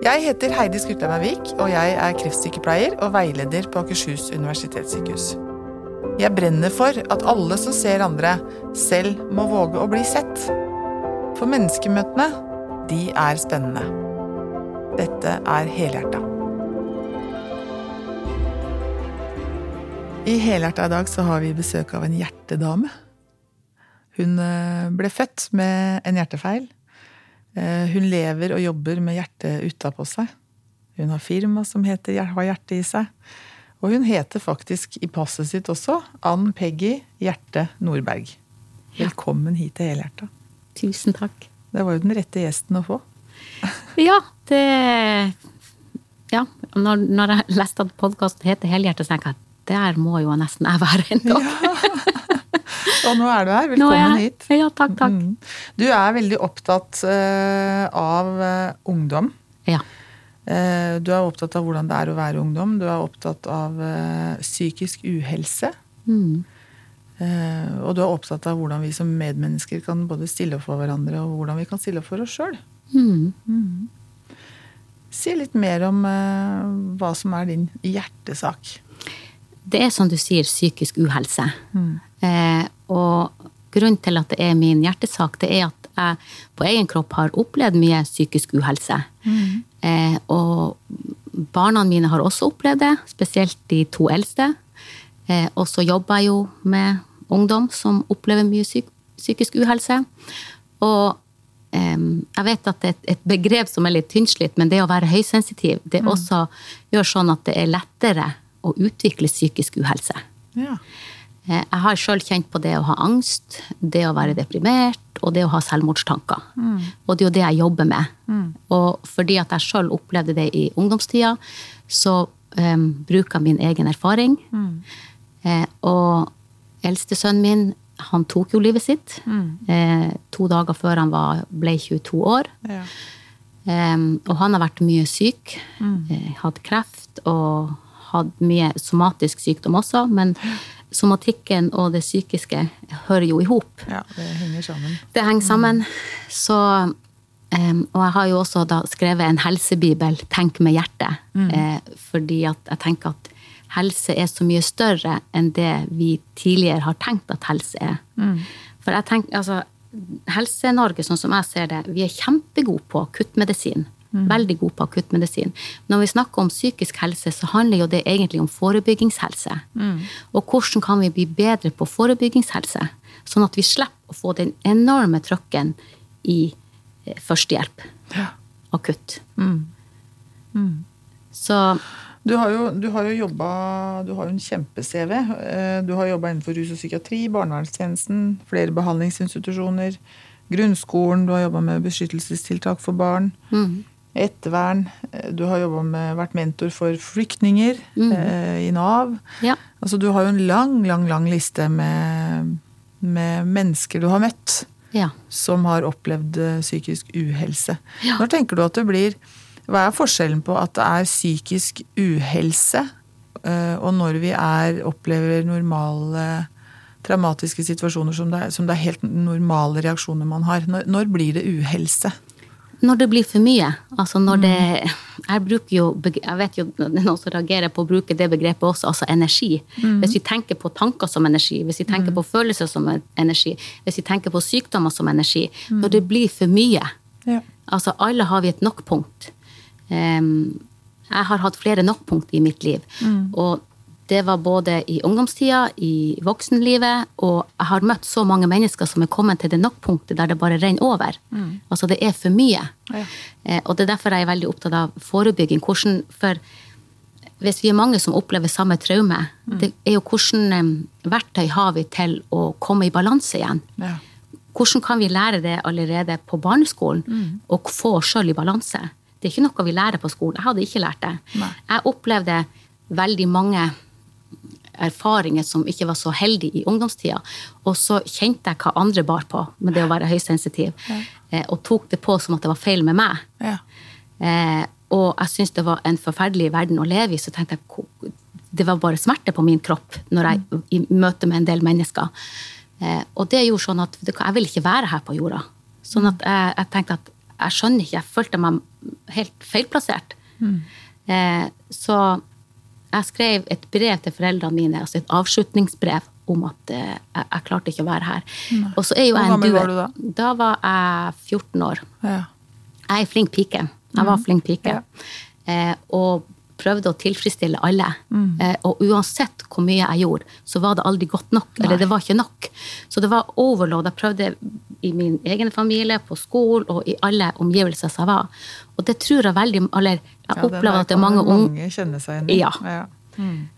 Jeg heter Heidi Skutleim Vik, og jeg er kreftsykepleier og veileder på Akershus universitetssykehus. Jeg brenner for at alle som ser andre, selv må våge å bli sett. For menneskemøtene, de er spennende. Dette er Helhjerta. I Helhjerta i dag så har vi besøk av en hjertedame. Hun eh, ble født med en hjertefeil. Eh, hun lever og jobber med hjertet utapå seg. Hun har firma som heter Har hjerte i seg. Og hun heter faktisk i passet sitt også Ann Peggy Hjerte Nordberg. Velkommen hit til Helhjerta. Tusen takk. Det var jo den rette gjesten å få. Ja, det Ja, når, når jeg leste at podkasten heter Helhjertet, så tenkte jeg at der må jo nesten jeg være en dag. Ja. Og nå er du her. Velkommen jeg- hit. Ja, takk, takk. Mm. Du er veldig opptatt uh, av uh, ungdom. Ja. Uh, du er opptatt av hvordan det er å være ungdom. Du er opptatt av psykisk uhelse. Mm. Og du er opptatt av hvordan vi som medmennesker kan både stille opp for hverandre, og hvordan vi kan stille opp for oss sjøl. Mm. Si litt mer om hva som er din hjertesak. Det er som du sier, psykisk uhelse. Mm. Eh, og grunnen til at det er min hjertesak, det er at jeg på egen kropp har opplevd mye psykisk uhelse. Eh, og barna mine har også opplevd det, spesielt de to eldste. Eh, og så jobber jeg jo med ungdom som opplever mye psyk psykisk uhelse. Og jeg vet at det er et, begrep som er litt tynnslitt, men det å være høysensitiv, det også gjør sånn at det er lettere å utvikle psykisk uhelse. Ja. Eh, Jeg har sjøl kjent på det å ha angst, det å være deprimert og det å ha selvmordstanker. Og det er jo det jeg jobber med. Og fordi at jeg sjøl opplevde det i ungdomstida, så um, bruker jeg min egen erfaring. Eh, og eldstesønnen min, han tok jo livet sitt. Eh, to dager før han var, ble 22 år. Ja. Um, og han har vært mye syk. Eh, hatt kreft og hatt mye somatisk sykdom også. Men somatikken og det psykiske hører jo i hop. ja, det henger sammen. Det henger sammen. Så um, Og jeg har jo også da skrevet en helsebibel, 'Tenk med hjertet'. Eh, fordi at jeg tenker at helse er så mye større enn det vi tidligere har tenkt at helse er. For jeg tenker, altså, Helse-Norge, sånn som jeg ser det, vi er kjempegode på akuttmedisin. Veldig god på akuttmedisin. Når vi snakker om psykisk helse, så handler jo det egentlig om forebyggingshelse. Og hvordan kan vi bli bedre på forebyggingshelse, sånn at vi slipper å få den enorme trøkken i eh, førstehjelp. Ja. Akutt. Så Du har jo, du har jo jobba Du har jo en kjempe-CV. Eh, Du har jobba innenfor rus og psykiatri, barnevernstjenesten, flere behandlingsinstitusjoner, grunnskolen, du har jobba med beskyttelsestiltak for barn, ettervern. Du har med, vært mentor for flyktninger eh, i Nav. ja. Altså, du har jo en lang, lang, lang liste med, med mennesker du har møtt ja. som har opplevd eh, psykisk uhelse. Ja. Når tenker du at det blir Hva er forskjellen på at det er psykisk uhelse, eh, og når vi er, opplever normale traumatiske situasjoner som det, er, som det er helt normale reaksjoner man har? Når, når blir det uhelse? Når det blir for mye. Altså når det Jeg bruker jo Jeg vet jo noen som reagerer på å bruke det begrepet også, altså energi. Hvis vi tenker på tanker som energi, hvis vi tenker på følelser som energi, hvis vi tenker på sykdommer som energi Når det blir for mye. Ja. Altså alle har vi et nok-punkt. Um, jeg har hatt flere nok-punkt i mitt liv. Og det var både i ungdomstida, i voksenlivet, og jeg har møtt så mange mennesker som er kommet til det nok-punktet der det bare renner over. Altså det er for mye. Ja. Eh, og det er derfor jeg er veldig opptatt av forebygging. Hvordan, for hvis vi er mange som opplever samme traume, det er jo hvordan verktøy har vi til å komme i balanse igjen. Ja. Hvordan kan vi lære det allerede på barneskolen, og få oss sjøl i balanse? Det er ikke noe vi lærer på skolen. Jeg hadde ikke lært det. Nei. Jeg opplevde veldig mange erfaringer som ikke var så heldige i ungdomstida. Og så kjente jeg hva andre bar på med det å være høysensitiv, ja. og tok det på som at det var feil med meg. Ja. Eh, og jeg syntes det var en forferdelig verden å leve i, så tenkte jeg det var bare smerte på min kropp når jeg i møte med en del mennesker. Eh, og det gjorde sånn at jeg vil ikke være her på jorda. Sånn at jeg, jeg tenkte at jeg skjønner ikke. Jeg følte meg helt feilplassert. Eh, så jeg skrev et brev til foreldrene mine, altså et avslutningsbrev om at eh, jeg, jeg klarte ikke å være her. Og så er jo Hvor gammel var du da? Da var jeg 14 år. Ja. Jeg er flink pike. Jeg var flink pike. Ja. Eh, og prøvde å tilfredsstille alle. Eh, og uansett hvor mye jeg gjorde, så var det aldri godt nok. Eller det var ikke nok. Så det var overload. Jeg prøvde i min egen familie, på skolen og i alle omgivelser som jeg var. Og det tror jeg veldig Eller jeg Ja, opplever at det er mange unge mange kjenne seg igjen Ja. Ja.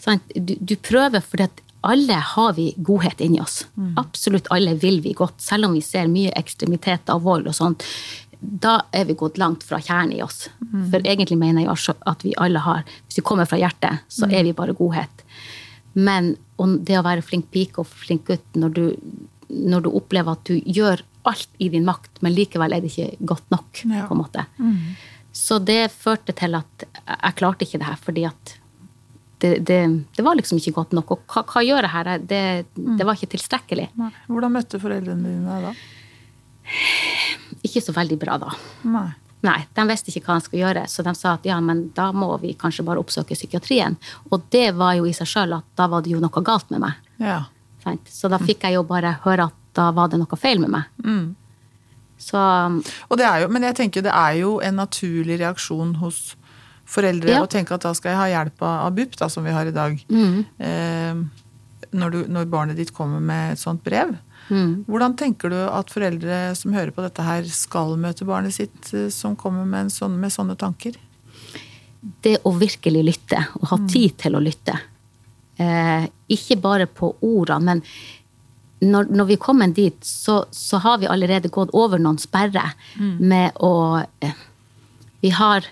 Sant? Du, du prøver fordi at alle har vi godhet inni oss. Absolutt alle vil vi godt, selv om vi ser mye ekstremiteter og vold og sånt. Da er vi gått langt fra kjernen i oss. For egentlig mener jeg at vi alle har Hvis vi kommer fra hjertet, så er vi bare godhet. Men det å være flink pike og flink gutt når du, når du opplever at du gjør alt i din makt, men likevel er det ikke godt nok, Ja. på en måte. Så det førte til at jeg klarte ikke det her, fordi at det, det, det var liksom ikke godt nok. Og hva, hva gjør jeg her? Det, det var ikke tilstrekkelig. Hvordan møtte foreldrene dine deg da? Ikke så veldig bra da. Nei. Nei, de visste ikke hva de skulle gjøre, så de sa at ja, men da må vi kanskje bare oppsøke psykiatrien. Og det var jo i seg sjøl at da var det jo noe galt med meg. Ja. Så da fikk jeg jo bare høre at da var det noe feil med meg. Så Og det er jo, men jeg tenker det er jo en naturlig reaksjon hos foreldre Ja. å tenke at da skal jeg ha hjelp av, BUP, da, som vi har i dag. Eh, når, du, når barnet ditt kommer med et sånt brev. Hvordan tenker du at foreldre som hører på dette her, skal møte barnet sitt eh, som kommer med, en sånn, med sånne tanker? det å virkelig lytte, og ha tid til å lytte. Eh, ikke bare på ordene, men når, når vi kommer dit, så, så har vi allerede gått over noen sperrer med å eh, Vi har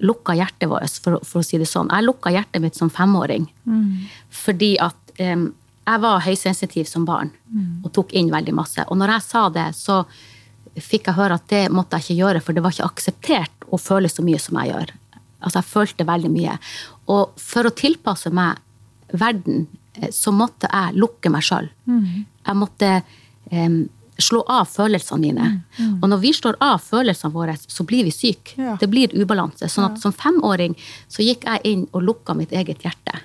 lukka hjertet vårt, for, for å si det sånn. Jeg lukka hjertet mitt som femåring. Fordi at eh, jeg var høysensitiv som barn og tok inn veldig masse. Og når jeg sa det, så fikk jeg høre at det måtte jeg ikke gjøre, for det var ikke akseptert å føle så mye som jeg gjør. Altså, jeg følte veldig mye. Og for å tilpasse meg verden, eh, så måtte jeg lukke meg sjøl. Jeg måtte um, slå av følelsene mine. Og når vi slår av følelsene våre, så blir vi syke. Det blir ubalanse. Sånn at som femåring så gikk jeg inn og lukka mitt eget hjerte.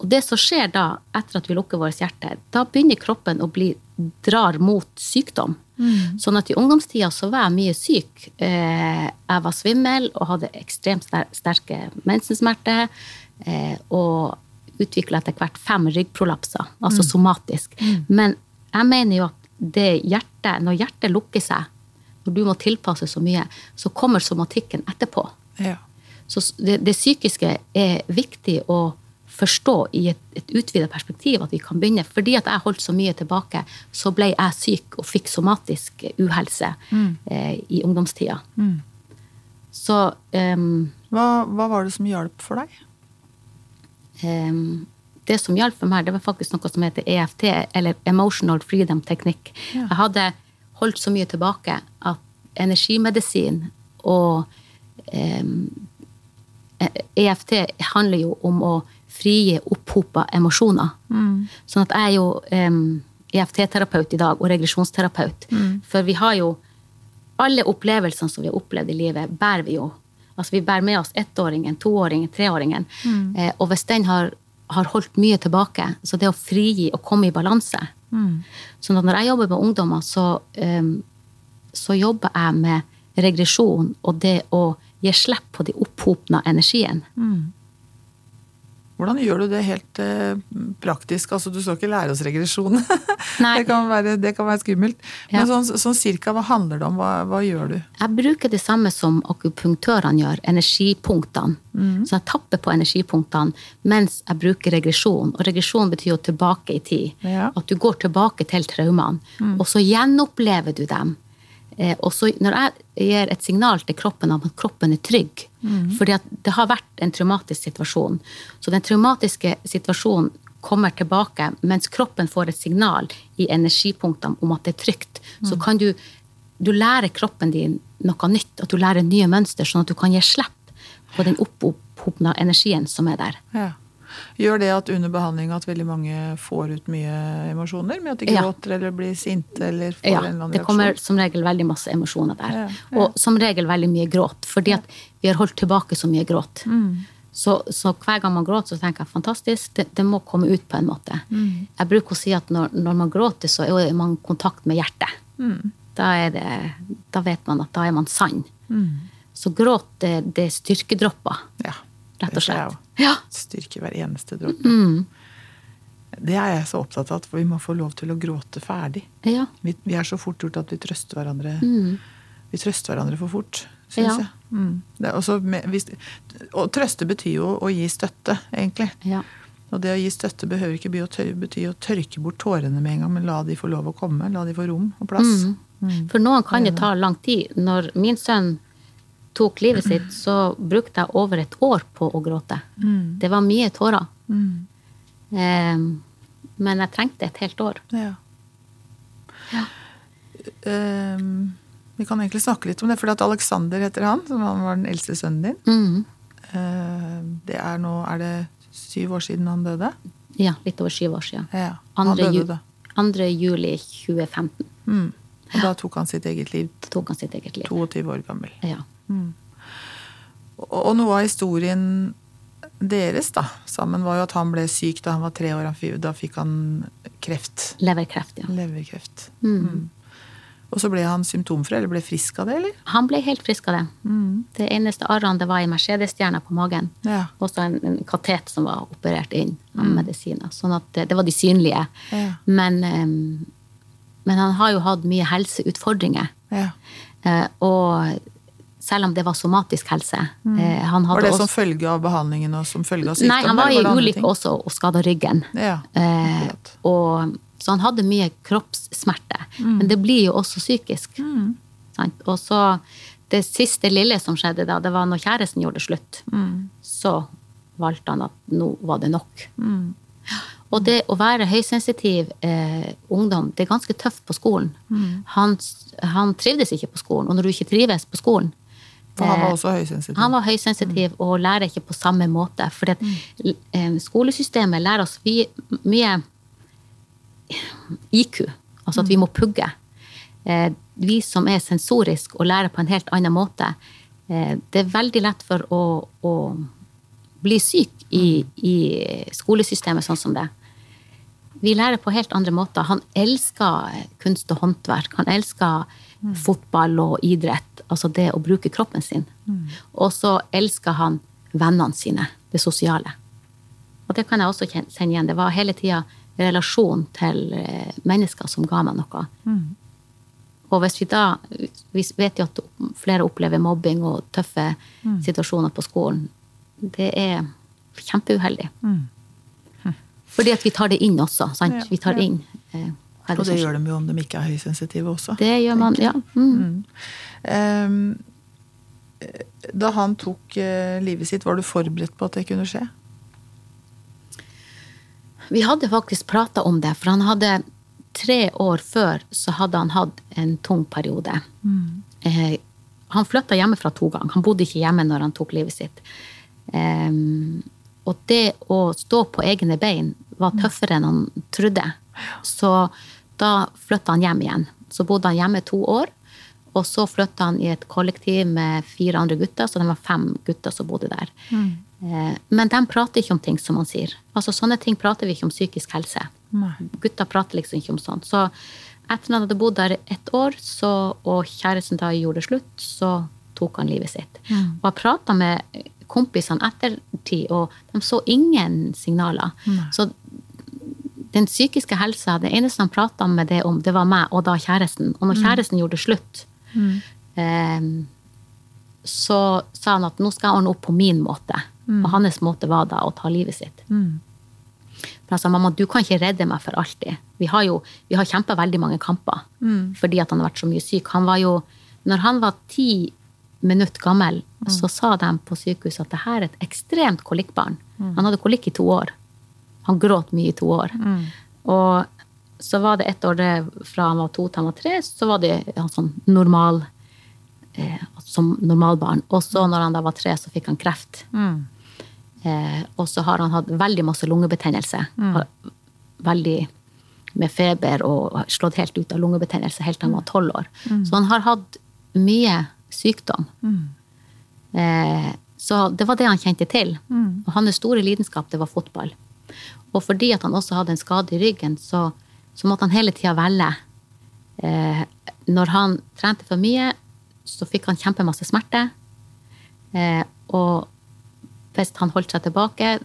Og det som skjer da, etter at vi lukker vårt hjerte, da begynner kroppen å bli drar mot sykdom. Sånn at i ungdomstida så var jeg mye syk. Eh, jeg var svimmel og hadde ekstremt sterke mensensmerter. Eh, og utvikla etter hvert fem ryggprolapser, altså somatisk. Men jeg mener jo at det hjertet, når hjertet lukker seg, når du må tilpasse så mye, så kommer somatikken etterpå. Ja. Så det, det psykiske er viktig å forstå i et, et utvida perspektiv at vi kan begynne. Fordi at jeg holdt så mye tilbake, så ble jeg syk og fikk somatisk uhelse eh, i ungdomstida. Så um, Hva, hva var det som hjalp for deg? Um, det som hjalp for meg, det var faktisk noe som heter EFT, eller Emotional Freedom Teknikk. Ja. Jeg hadde holdt så mye tilbake at energimedisin og em, eh, EFT handler jo om å frigi opphopa emosjoner. Sånn at jeg er jo um, EFT-terapeut i dag, og regresjonsterapeut. For vi har jo alle opplevelsene som vi har opplevd i livet, bærer vi jo. Altså Vi bærer med oss ettåringen, toåringen, treåringen. Eh, og hvis den har, har holdt mye tilbake, så det å frigi og komme i balanse Sånn at når jeg jobber med ungdommer, så, um, så jobber jeg med regresjon og det å gi slipp på de opphopna energien. Hvordan gjør du det helt eh, praktisk? Altså, Du skal ikke lære oss regresjon. Det, kan være, det kan være skummelt. Ja. Men sånn, sånn cirka, hva handler det om? Hva, hva gjør du? Jeg bruker det samme som akupunktørene gjør, energipunktene. Så jeg tapper på energipunktene mens jeg bruker regresjon. Og regresjon betyr jo tilbake i tid. Ja. At du går tilbake til traumene, og så gjenopplever du dem. Eh, og så når jeg gir et signal til kroppen om at kroppen er trygg, fordi For det har vært en traumatisk situasjon, så den traumatiske situasjonen kommer tilbake, mens kroppen får et signal i energipunktene om at det er trygt, så kan du, du lære kroppen din noe nytt, at du lærer nye mønster, sånn at du kan gi slipp på den opphopna energien som er der. Ja. Gjør det at under behandling at veldig mange får ut mye emosjoner? Med at de Ja. gråter eller blir sinte eller får Ja, en eller annen reaksjon? det kommer reaksjon? som regel veldig masse emosjoner der. Ja, ja. Og som regel veldig mye gråt, fordi at vi har holdt tilbake så mye gråt. Mm. Så, så hver gang man gråter, så tenker jeg fantastisk, det, det må komme ut på en måte. Mm. Jeg bruker å si at når, når man gråter, så er man i kontakt med hjertet. Mm. Da, det, da vet man at da er man sann. Mm. Så gråt, det, det er styrkedropper, Ja. rett og slett. Ja. Styrke hver eneste dråpe. Mm. Det er jeg så opptatt av, at vi må få lov til å gråte ferdig. ja. Vi, vi er så fort gjort at vi trøster hverandre Mm. Vi trøster hverandre for fort, syns Ja. jeg. Mm. Med, hvis, og trøste betyr jo å gi støtte, egentlig. ja. Og det å gi støtte behøver ikke bety å, tør, bety å tørke bort tårene med en gang, men la de få lov å komme. La de få rom og plass. Mm. For noen kan det ta lang tid. Når min sønn tok livet sitt, så brukte jeg over et år på å gråte. Mm. Det var mye tårer. Mm. Eh, men jeg trengte et helt år. Ja. Ja. Eh, vi kan egentlig snakke litt om det, for at Alexander heter han, som han var den eldste sønnen din. Mm. Eh, det er nå Er det syv år siden han døde? Ja, litt over syv år siden. Ja. Han Andre, døde da. 2. juli 2015 Mm. Og da tok han sitt eget liv, tok han sitt eget liv. 22 år gammel. Ja. Og, og noe av historien deres da, sammen var jo at han ble syk da han var tre år. Da fikk han kreft. Leverkreft, ja. Leverkreft. Mm. Og så ble han symptomfri, eller ble frisk av det, eller? Han ble helt frisk av det. Det eneste arrene det var i Mercedes-stjerna på magen. Ja. Og så en, en katet som var operert inn av medisiner. Sånn at det, det var de synlige. Ja. Men, um, men han har jo hatt mye helseutfordringer. ja. Uh, og selv om det var somatisk helse Mm. han hadde Var det også, som følge av behandlingen og som følge av sykdom? Nei, han var i ulykke også og skada ryggen. Ja, Eh, og, så han hadde mye kroppssmerte. Men det blir jo også psykisk. Mm. Sant? Og så det siste lille som skjedde da, det var når kjæresten gjorde slutt. Mm. Så valgte han at nå var det nok. Og det å være høysensitiv eh, ungdom, det er ganske tøft på skolen. Han, han trivdes ikke på skolen, og når du ikke trives på skolen For han var eh, også høysensitiv. han var høysensitiv og lærer ikke på samme måte. For skolesystemet lærer oss mye IQ, altså at vi må pugge. Eh, vi som er sensorisk og lærer på en helt annen måte, eh, det er veldig lett for å, å bli syk i, i skolesystemet sånn som det. Vi lærer på helt andre måter. Han elsker kunst og håndverk. Han elsker fotball og idrett. Altså det å bruke kroppen sin. Og så elsker han vennene sine. Det sosiale. Og det kan jeg også kjenne igjen. Det var hele tida relasjon til eh, mennesker som ga meg noe. Og hvis vi da Vi vet jo at flere opplever mobbing og tøffe situasjoner på skolen. Det er kjempeuheldig. Fordi at vi tar det inn også. Sant? Vi tar inn eh, hva er Og det gjør de jo om de ikke er høysensitive også. Det gjør man, ja. Mm. Mm. da han tok eh, livet sitt, var du forberedt på at det kunne skje? Vi hadde faktisk prata om det, for han hadde tre år før så hadde han hatt en tung periode. Eh, han flytta hjemmefra to ganger. Han bodde ikke hjemme når han tok livet sitt. Em, og det å stå på egne bein var tøffere enn han trodde. Så da flytta han hjem igjen. Så bodde han hjemme to år. Og så flytta han i et kollektiv med fire andre gutter, så det var fem gutter som bodde der. Mm. Men de prater ikke om ting som han sier. Altså Sånne ting prater vi ikke om psykisk helse. Nei. Gutter prater liksom ikke om sånt. Så etter at han hadde bodd der et år, så, og kjæresten da gjorde slutt, så tok han livet sitt. Og jeg prata med kompisene ettertid, og de så ingen signaler. Så den psykiske helsa, det eneste han prata med det om, det var meg og da kjæresten. Og når kjæresten gjorde slutt, eh, så sa han at nå skal jeg ordne opp på min måte. Og hans måte var da å ta livet sitt. For han sa mamma, du kan ikke redde meg for alltid. Vi har jo vi har kjempa veldig mange kamper fordi at han har vært så mye syk. Han var jo, når han var ti minutter gammel, så sa de på sykehuset at det her er et ekstremt kolikkbarn. Han hadde kolikk i to år. Han gråt mye i to år. Og så var det ett år det, fra han var to til han var tre, så var det han sånn normal eh, som normalbarn. Og så når han da var tre, så fikk han kreft. Eh, og så har han hatt veldig masse lungebetennelse. Mm. Veldig med feber og slått helt ut av lungebetennelse helt til han var tolv år. Så han har hatt mye sykdom. Eh, så det var det han kjente til. Og hans store lidenskap, det var fotball. Og fordi at han også hadde en skade i ryggen, så, så måtte han hele tida velge. Eh, når han trente for mye, så fikk han kjempemasse smerte. Eh, og hvis han holdt seg tilbake,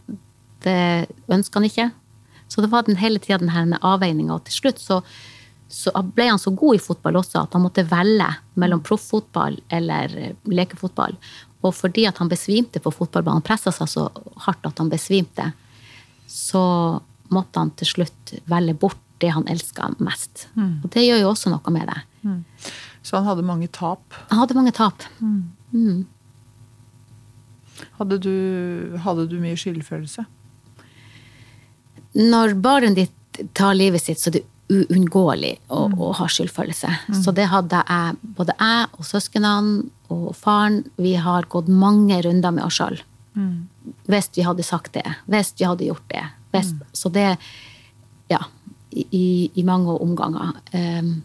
det ønska han ikke. Så det var den hele tida denne avveininga. Og til slutt så, så ble han så god i fotball også at han måtte velge mellom profffotball eller eh, lekefotball. Og fordi at han besvimte på fotballbanen, pressa seg så hardt at han besvimte, så måtte han til slutt velge bort det han elska mest. Og det gjør jo også noe med det. Så han hadde mange tap. Han hadde mange tap. Hadde du, hadde du mye skyldfølelse? når barnet ditt tar livet sitt, så er det uunngåelig å, å ha skyldfølelse. Så det hadde jeg, både jeg og søsknene og faren, vi har gått mange runder med oss sjøl. Hvis vi hadde sagt det, hvis vi hadde gjort det. Hvis, Så det Ja. I, i mange omganger. Um,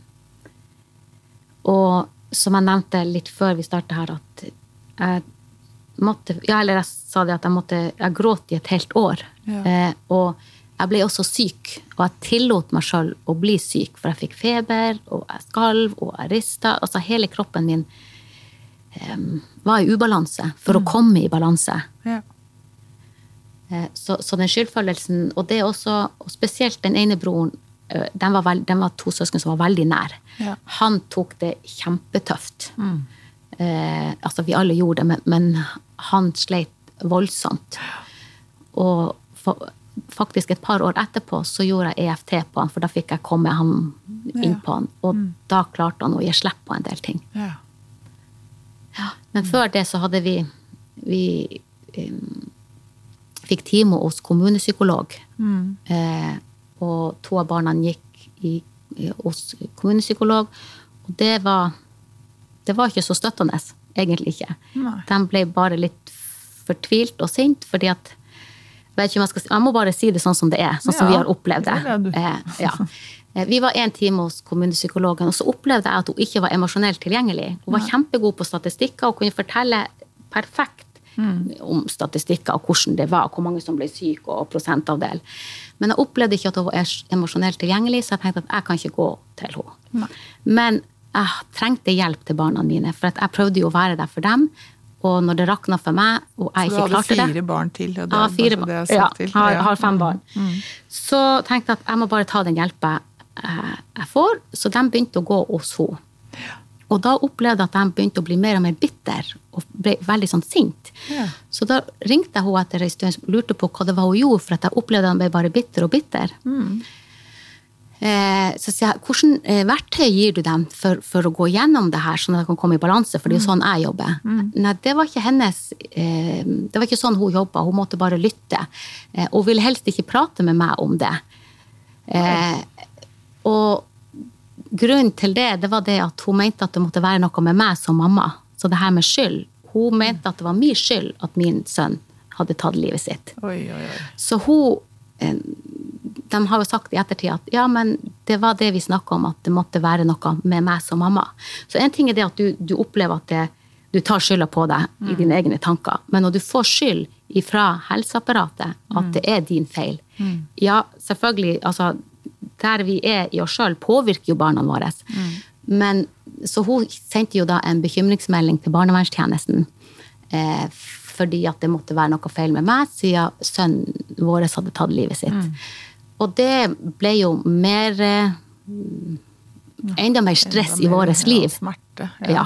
og som jeg nevnte litt før vi startet her, at jeg måtte Ja, eller jeg sa det at jeg måtte Jeg gråt i et helt år. Ja. Uh, og jeg ble også syk, og jeg tillot meg sjøl å bli syk, for jeg fikk feber, og jeg skalv, og jeg rista. Altså hele kroppen min um, var i ubalanse for å komme i balanse. Ja. Eh, Så, så den skyldfølelsen, og det også, og spesielt den ene broren, eh, den var, veld, den var to søsken som var veldig nær. Ja. Han tok det kjempetøft. Eh, altså, vi alle gjorde det, men, men han sleit voldsomt. Og for, faktisk et par år etterpå så gjorde jeg EFT på han, for da fikk jeg komme han inn på han. Og da klarte han å gi slipp på en del ting. Ja. Men før det så hadde vi Vi um, fikk time hos kommunepsykolog. Eh, og to av barna gikk i, i, hos kommunepsykolog. Og det var Det var ikke så støttende, egentlig ikke. Nei. De ble bare litt fortvilt og sint, fordi at jeg, jeg, skal, jeg må bare si det sånn som det er, sånn som vi har opplevd det. det. Eh, ja. Eh, Vi var en time hos kommunepsykologen, og så opplevde jeg at hun ikke var emosjonelt tilgjengelig. Hun var kjempegod på statistikker og kunne fortelle perfekt om statistikker og hvordan det var, hvor mange som ble syke og prosentavdel. Men jeg opplevde ikke at hun var emosjonelt tilgjengelig, så jeg tenkte at jeg kan ikke gå til henne. Men jeg trengte hjelp til barna mine, for jeg prøvde jo å være der for dem. Og når det rakna for meg, og jeg Så du ikke hadde klarte det fire barn til? Og det, ja, fire bare det barn. Ja, til. har, har fem barn. Så tenkte jeg at jeg må bare ta den hjelpa jeg, jeg får. Så de begynte å gå hos henne. Og da opplevde jeg at de begynte å bli mer og mer bitter og ble veldig sånn sint. Ja. Så da ringte jeg henne etter en stund og lurte på hva det var hun gjorde, for at jeg opplevde at hun ble bare bitter og bitter. Eh, så sier jeg, hvordan eh, verktøy gir du dem for, for å gå gjennom det her, sånn at de kan komme i balanse? For det er jo sånn jeg jobber. Nei, det var ikke hennes eh, Det var ikke sånn hun jobba. Hun måtte bare lytte. Eh, og ville helst ikke prate med meg om det. Eh, og grunnen til det, det var det at hun mente at det måtte være noe med meg som mamma. Så det her med skyld. Hun mente at det var min skyld at min sønn hadde tatt livet sitt. Oi, oi, oi. Så hun eh, De har jo sagt i ettertid at ja, men det var det vi snakka om, at det måtte være noe med meg som mamma. Så en ting er det at du, du opplever at det, du tar skylda på deg i dine egne tanker. Men når du får skyld ifra helseapparatet, at det er din feil Ja, selvfølgelig, altså Der vi er i oss sjøl, påvirker jo barna våre. Men så hun sendte jo da en bekymringsmelding til barnevernstjenesten. Eh, fordi at det måtte være noe feil med meg, siden sønnen vår hadde tatt livet sitt. Og det ble jo mer eh, Enda mer stress Enda i mer, vårt liv. Ja, smerte. Ja.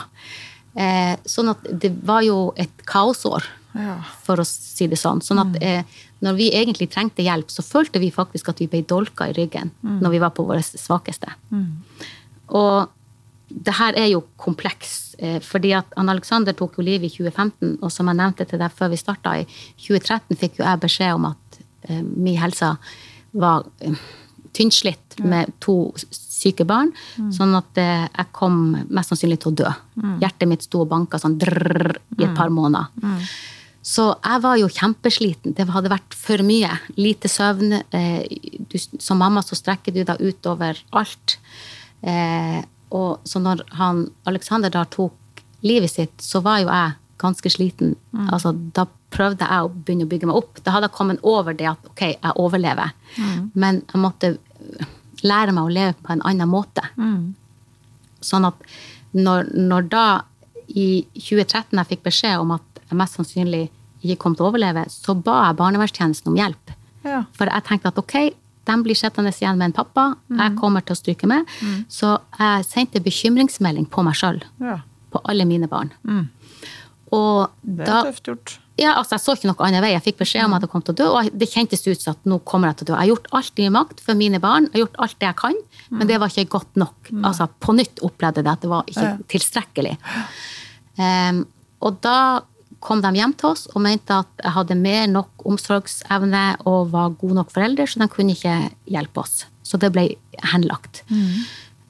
Eh, sånn at det var jo et kaosår, Ja. for å si det sånn. Sånn at eh, når vi egentlig trengte hjelp, så følte vi faktisk at vi ble dolka i ryggen når vi var på våre svakeste. Og det her er jo kompleks, eh, fordi at han Alexander tok jo livet i 2015, og som jeg nevnte til deg før vi starta, i 2013 fikk jo jeg beskjed om at eh, min helse var eh, tynnslitt med to syke barn, sånn at eh, jeg kom mest sannsynlig til å dø. Hjertet mitt sto og banka sånn drrr, i et par måneder. Så jeg var jo kjempesliten. Det hadde vært for mye. Lite søvn. Eh, du, som mamma så strekker du deg utover alt. Eh, og så når han, Alexander da tok livet sitt, så var jo jeg ganske sliten. Mm. Altså, da prøvde jeg å begynne å bygge meg opp. Da hadde jeg kommet over det at ok, jeg overlever. Mm. Men jeg måtte lære meg å leve på en annen måte. Mm. Sånn at når, når da i 2013 jeg fikk beskjed om at jeg mest sannsynlig ikke kom til å overleve, så ba jeg barnevernstjenesten om hjelp. Ja. For jeg tenkte at ok, de blir sittende igjen med en pappa, mm. jeg kommer til å stryke med. Mm. Så jeg sendte bekymringsmelding på meg sjøl. Ja. På alle mine barn. Mm. Det er tøft gjort. Ja, altså Jeg så ikke noe annen vei. Jeg fikk beskjed om at jeg kom til å dø, og det kjentes ut som at nå kommer jeg til å dø. Jeg har gjort alt i makt for mine barn, jeg har gjort alt det jeg kan, men det var ikke godt nok. Altså På nytt opplevde jeg det at det var ikke tilstrekkelig. Um, og da kom de hjem til oss og mente at jeg hadde mer nok omsorgsevne og var god nok forelder, så de kunne ikke hjelpe oss. Så det ble henlagt. Mm.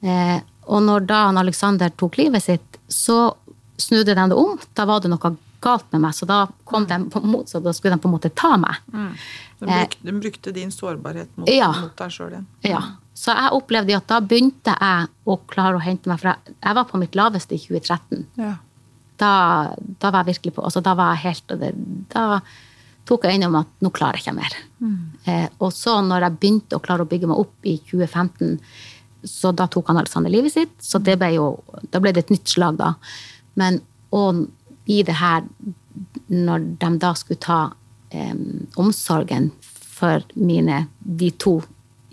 Eh, og når da Alexander tok livet sitt, så snudde de det om. Da var det noe galt med meg, så da kom de på mot, så da skulle de på en måte ta meg. Mm. De, brukte, de, brukte, din sårbarhet mot, ja. mot deg sjøl igjen. Ja. Så jeg opplevde at da begynte jeg å klare å hente meg, jeg, jeg var på mitt laveste i 2013. Ja da, da, var jeg virkelig på altså Da var jeg helt det, Da tok jeg øynene om at nå klarer jeg ikke mer. Mm. Eh, og så når jeg begynte å klare å bygge meg opp i 2015, så da tok han Alexander livet sitt. Så det ble jo, da ble det et nytt slag, da. Men og i det her, når de da skulle ta eh, omsorgen for mine, de to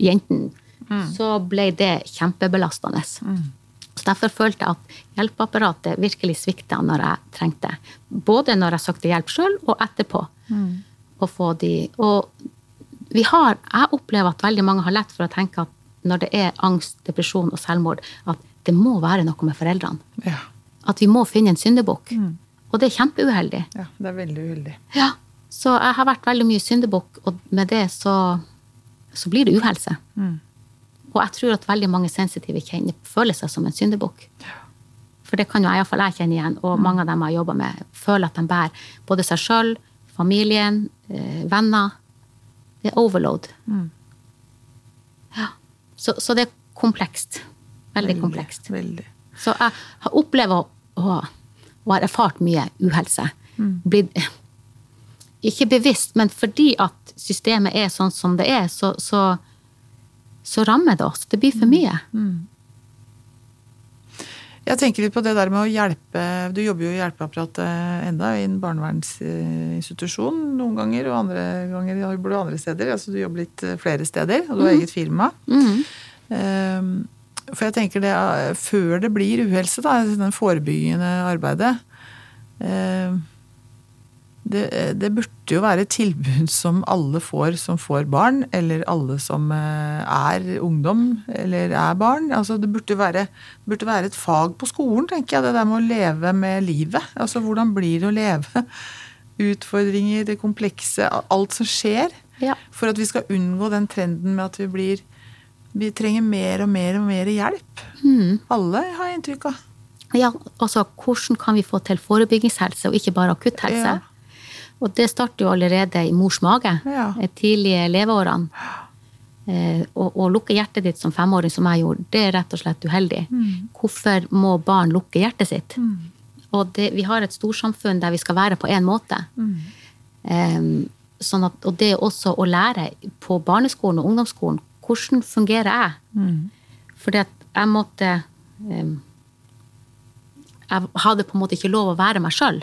jentene, mm. så ble det kjempebelastende. Mm. Så Derfor følte jeg at hjelpeapparatet virkelig svikta når jeg trengte. Både når jeg søkte hjelp sjøl, og etterpå. Mm. Å få de Og vi har Jeg opplever at veldig mange har lett for å tenke at når det er angst, depresjon og selvmord, at det må være noe med foreldrene. Ja. At vi må finne en syndebukk. Mm. Og det er kjempeuheldig. Ja, det er veldig uheldig. Ja. Så jeg har vært veldig mye syndebukk, og med det så, så blir det uhelse. Mm. Og jeg tror at veldig mange sensitive kjenner, føler seg som en syndebukk. For det kan jo iallfall jeg kjenne igjen, og mange av dem jeg har jobba med, føler at de bærer både seg sjøl, familien, eh, venner. Det er overload. Mm. Ja. Så, så, det er komplekst. Veldig, veldig komplekst. Veldig. Så jeg har opplevd å, å, å ha erfart mye uhelse. Mm. Blitt ikke bevisst, men fordi at systemet er sånn som det er, så, så så rammer det oss. Det blir for mye. Mm. Jeg tenker litt på det der med å hjelpe Du jobber jo i hjelpeapparatet enda i en barnevernsinstitusjon noen ganger, og andre ganger jobber du andre steder. Altså du jobber litt eh, flere steder, og du har mm. eget firma. Mm. Um, for jeg tenker det før det blir uhelse, da, den forebyggende arbeidet um, det, det, burde jo være et tilbud som alle får som får barn, eller alle som eh, er ungdom eller er barn. Altså det burde være, burde være et fag på skolen, tenker jeg, det der med å leve med livet. Altså hvordan blir det å leve? Utfordringer, det komplekse, alt som skjer. Ja. For at vi skal unngå den trenden med at vi blir Vi trenger mer og mer og mer hjelp. Mm. Alle har jeg inntrykk av. Ja, altså hvordan kan vi få til forebyggingshelse og ikke bare akutthelse? Ja. Og det starter jo allerede i mors mage. Ja. Tidlige leveårene. Eh, å lukke hjertet ditt som femåring, som jeg gjorde, det er rett og slett uheldig. Mm. Hvorfor må barn lukke hjertet sitt? Mm. Og det, vi har et storsamfunn der vi skal være på én måte. Mm. Um, sånn at, og det også å lære på barneskolen og ungdomsskolen hvordan fungerer jeg? Mm. Fordi at jeg måtte um, jeg hadde på en måte ikke lov å være meg sjøl.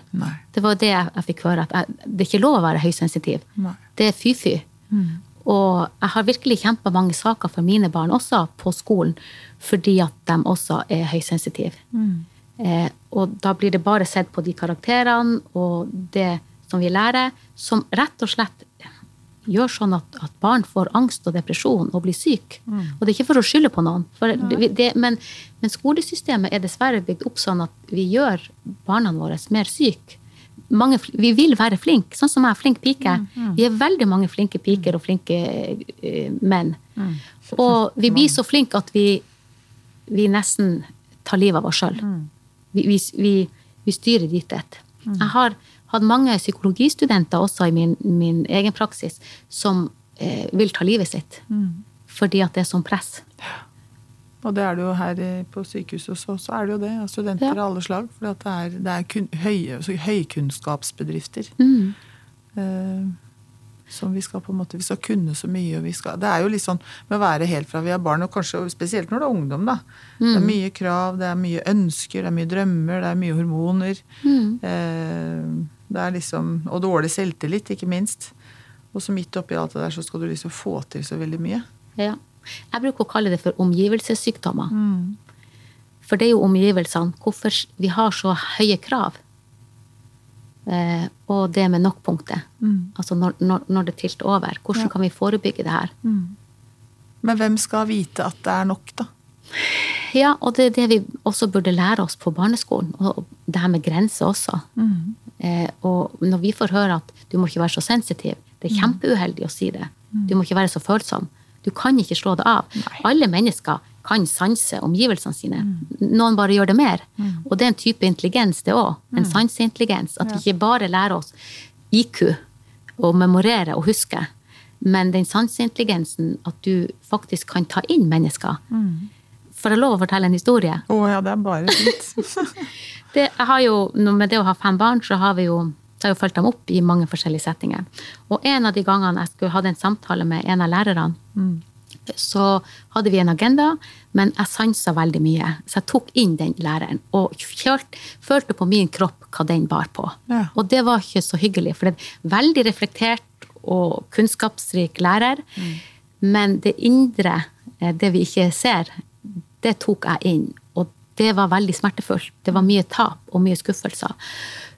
Det var det jeg, fikk høre. At jeg, det er ikke lov å være høysensitiv. Nei. Det er fy-fy. Mm. Og jeg har virkelig kjempa mange saker for mine barn også på skolen, fordi at de også er høysensitive. Mm. Eh, og da blir det bare sett på de karakterene og det som vi lærer, som rett og slett gjør sånn at, at, barn får angst og depresjon og blir syke. Mm. Og det er ikke for å skylde på noen, det, det, men, men, skolesystemet er dessverre bygd opp sånn at vi gjør barna våre mer syke. Mange, vi vil være flinke, sånn som jeg er flink pike. Mm, mm. Vi er veldig mange flinke piker og flinke uh, menn. Mm. Og vi blir så flinke at vi, vi nesten tar livet av oss sjøl. Mm. Vi, vi, vi, styrer dit et. Jeg har hatt mange psykologistudenter også i min, min egen praksis som eh, vil ta livet sitt. Fordi at det er sånn press. Og det er det jo her på sykehuset også, så er det jo det. av Studenter Ja. av alle slag. For det er, det er kun, høy, så høykunnskapsbedrifter. Mm. Eh, som vi skal på en måte, vi skal kunne så mye. og vi skal, Det er jo litt sånn med å være helt fra vi er barn, og kanskje spesielt når det er ungdom. da. Det er mye krav, det er mye ønsker, det er mye drømmer, det er mye hormoner. Eh, det er liksom, Og dårlig selvtillit, ikke minst. Og så midt oppi alt det der så skal du liksom få til så veldig mye. Ja. Jeg bruker å kalle det for omgivelsessykdommer. For det er jo omgivelsene. Hvorfor vi har så høye krav. Eh, og det med nok-punktet. Altså når, når, når det tilter over. Hvordan kan vi forebygge det her? Men hvem skal vite at det er nok, da? Ja, og det er det vi også burde lære oss på barneskolen. Og det her med grenser også. Eh, og når vi får høre at du må ikke være så sensitiv, det er kjempeuheldig å si det. Du må ikke være så følsom. Du kan ikke slå det av. Alle mennesker kan sanse omgivelsene sine. Noen bare gjør det mer. Og det er en type intelligens, det òg. En sanseintelligens. At vi ikke bare lærer oss IQ, og memorere og huske, men den sanseintelligensen at du faktisk kan ta inn mennesker. Får jeg lov å fortelle en historie? Å ja, det er bare fint. Det, jo, med det å ha fem barn, så har vi jo så har jo fulgt dem opp i mange forskjellige settinger. Og en av de gangene jeg skulle hadde en samtale med en av lærerne, så hadde vi en agenda, men jeg sansa veldig mye. Så jeg tok inn den læreren og kjølt, følte på min kropp hva den bar på. Ja. Og det var ikke så hyggelig, for det er en veldig reflektert og kunnskapsrik lærer. Men det indre, eh, det vi ikke ser, det tok jeg inn. Og det var veldig smertefullt. Det var mye tap og mye skuffelser.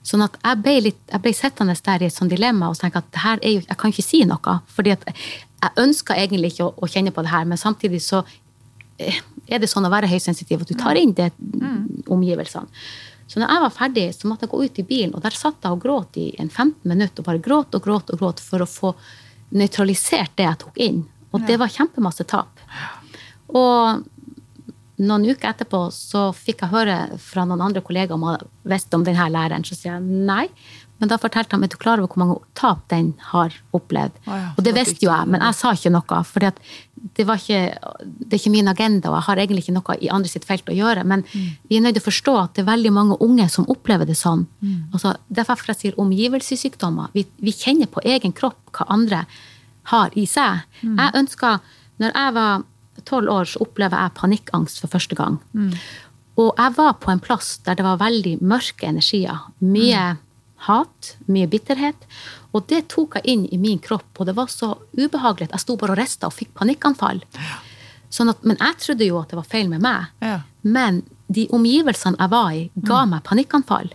Sånn at jeg ble, litt, jeg ble sittende der i et sånt dilemma og tenke at det her er jo, jeg kan ikke si noe. fordi at jeg ønska egentlig ikke å, å kjenne på det her, men samtidig så eh, er det sånn å være høysensitiv at du tar inn det omgivelsene. Så når jeg var ferdig, så måtte jeg gå ut i bilen, og der satt jeg og gråt i en 15 minutter. Og bare gråt og gråt og gråt for å få nøytralisert det jeg tok inn. Og det var kjempemasse tap. Og noen uker etterpå så fikk jeg høre fra noen andre kollegaer om jeg visste om denne læreren. Så sier jeg nei. Men da fortalte han er du klar over hvor mange tap den har opplevd. Oh ja, og det visste jo jeg, men jeg sa ikke noe. For det, det er ikke min agenda, og jeg har egentlig ikke noe i andre sitt felt å gjøre. Men vi er nødt til å forstå at det er veldig mange unge som opplever det sånn. Altså, derfor jeg sier omgivelsessykdommer. Vi, vi kjenner på egen kropp hva andre har i seg. Jeg ønsker, når jeg var tolv år, så opplever jeg panikkangst for første gang. Og jeg var på en plass der det var veldig mørke energier. Mye hat, mye bitterhet. Og det tok jeg inn i min kropp, og det var så ubehagelig at jeg sto bare og rista og fikk panikkanfall. Sånn at, men jeg trodde jo at det var feil med meg. Ja. Men de omgivelsene jeg var i, ga meg panikkanfall.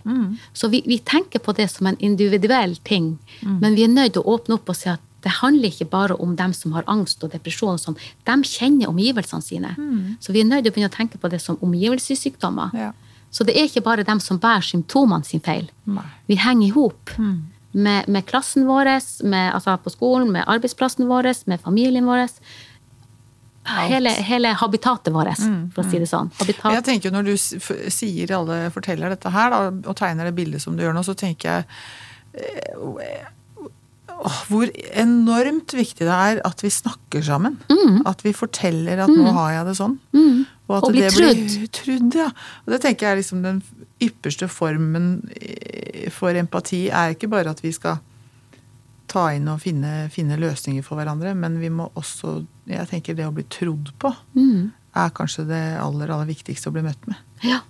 Så vi, vi tenker på det som en individuell ting, men vi er nødt til å åpne opp og si at det handler ikke bare om dem som har angst og depresjon. sånn. De kjenner omgivelsene sine. Så vi er nødt til å begynne å tenke på det som omgivelsessykdommer. Ja. Så det er ikke bare dem som bærer symptomene sin feil. Nei. Vi henger i hop med, med klassen vår, med, altså på skolen, med arbeidsplassen vår, med familien vår. Hele, hele habitatet vårt, for å si det sånn. Habitat. Jeg tenker Når du sier alle forteller dette her, da, og tegner det bildet som du gjør nå, så tenker jeg åh, hvor enormt viktig det er at vi snakker sammen. At vi forteller at 'nå har jeg det sånn'. Og at Og det blir trudd. Ja. Og det tenker jeg er liksom den ypperste formen for empati er ikke bare at vi skal ta inn og finne, finne løsninger for hverandre, men vi må også Jeg tenker det å bli trodd på er kanskje det aller, aller viktigste å bli møtt med. Ja.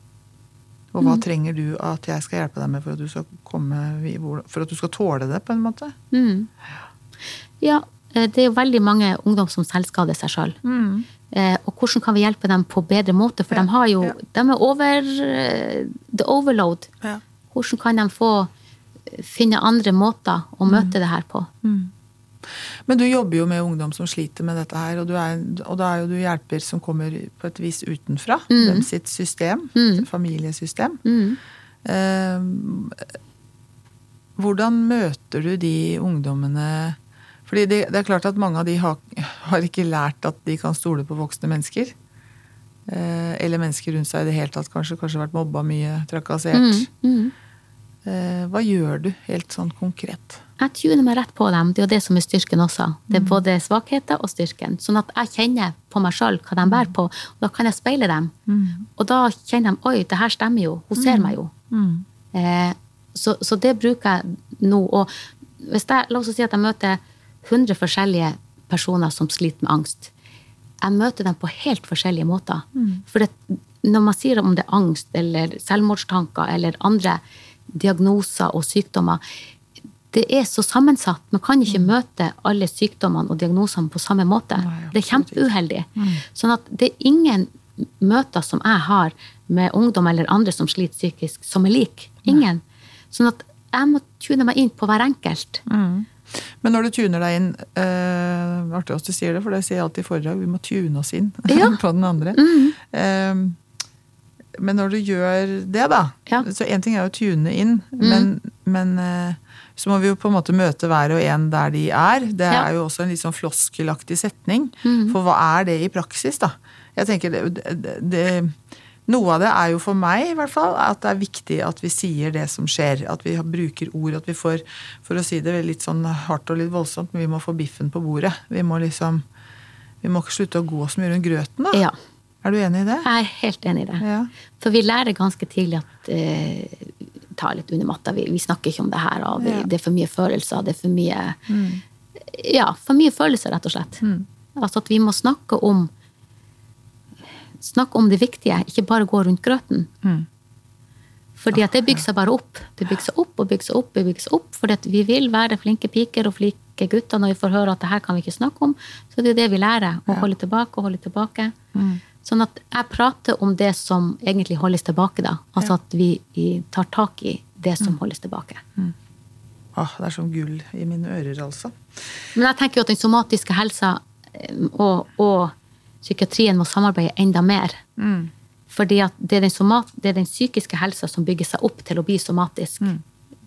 Og hva trenger du at jeg skal hjelpe deg med for at du skal komme For at du skal tåle det, på en måte? ja, eh, det er jo veldig mange ungdom som selvskader seg sjøl. Og hvordan kan vi hjelpe dem på bedre måte? For Ja, de har jo ja. De er over eh, the overload. Ja. Hvordan kan de få eh, finne andre måter å møte det her på? Men du jobber jo med ungdom som sliter med dette her, og, du er, og da er jo du hjelper som kommer på et vis utenfra. Dem sitt system. mm. Familiesystem. Eh, hvordan møter du de ungdommene Fordi det, det er klart at mange av de har, har ikke lært at de kan stole på voksne mennesker. Eh, eller mennesker rundt seg i det hele tatt, kanskje. Kanskje vært mobba mye, trakassert. Eh, hva gjør du helt sånn konkret? Jeg tuner meg rett på dem. Det er jo det som er styrken også. Det er både svakheter og styrken. Sånn at jeg kjenner på meg sjøl hva de bærer på. Og da kan jeg speile dem. Og da kjenner de oi, det her stemmer jo. Hun ser meg jo. Eh, så, så det bruker jeg nå. Og hvis jeg, la oss si at jeg møter 100 forskjellige personer som sliter med angst. Jeg møter dem på helt forskjellige måter. For det, når man sier om det er angst eller selvmordstanker eller andre diagnoser og sykdommer, det er så sammensatt. Man kan ikke møte alle sykdommene og diagnosene på samme måte. Nei, det er kjempeuheldig. Sånn at det er ingen møter som jeg har med ungdom eller andre som sliter psykisk, som er lik. Ingen. Sånn at jeg må tune meg inn på hver enkelt. Men når du tuner deg inn uh, Artig at du sier det, for det sier jeg alltid i foredrag. Vi må tune oss inn Ja. på den andre. Eh, men når du gjør det, da Ja. Mm. Så én ting er å tune inn, men, men eh, så må vi jo på en måte møte hver og en der de er. Det Ja. er jo også en litt sånn floskelaktig setning. Mm. For hva er det i praksis, da? Jeg tenker det, det, det Noe av det er jo for meg i hvert fall, at det er viktig at vi sier det som skjer. At vi bruker ord. At vi får, for å si det litt sånn hardt og litt voldsomt, men vi må få biffen på bordet. Vi må liksom Vi må ikke slutte å gå så mye rundt grøten, da. Ja, Er du enig i det? jeg er helt enig i det. Ja. For vi lærer ganske tidlig at eh, ta litt under matta. Vi, vi snakker ikke om det her. Vi, Ja. Mm. Det er for mye følelser. Det er for mye Ja, for mye følelser, rett og slett. Altså at vi må snakke om Snakke om det viktige, ikke bare gå rundt grøten. Mm. Fordi at det bygger seg bare opp. Det bygger seg opp og bygger seg opp. og bygger seg opp, Fordi at vi vil være flinke piker og flinke gutter når vi får høre at det her kan vi ikke snakke om. Så det er det vi lærer. Å holde tilbake og holde tilbake. Mm. Sånn at jeg prater om det som egentlig holdes tilbake, da. Altså at vi tar tak i det som Mm. holdes tilbake. Åh, det er som gull i mine ører, altså. Men jeg tenker jo at den somatiske helsa eh, og, og psykiatrien må samarbeide enda mer. Mm. Fordi at det er, den somat, det er den psykiske helsa som bygger seg opp til å bli somatisk. Mm.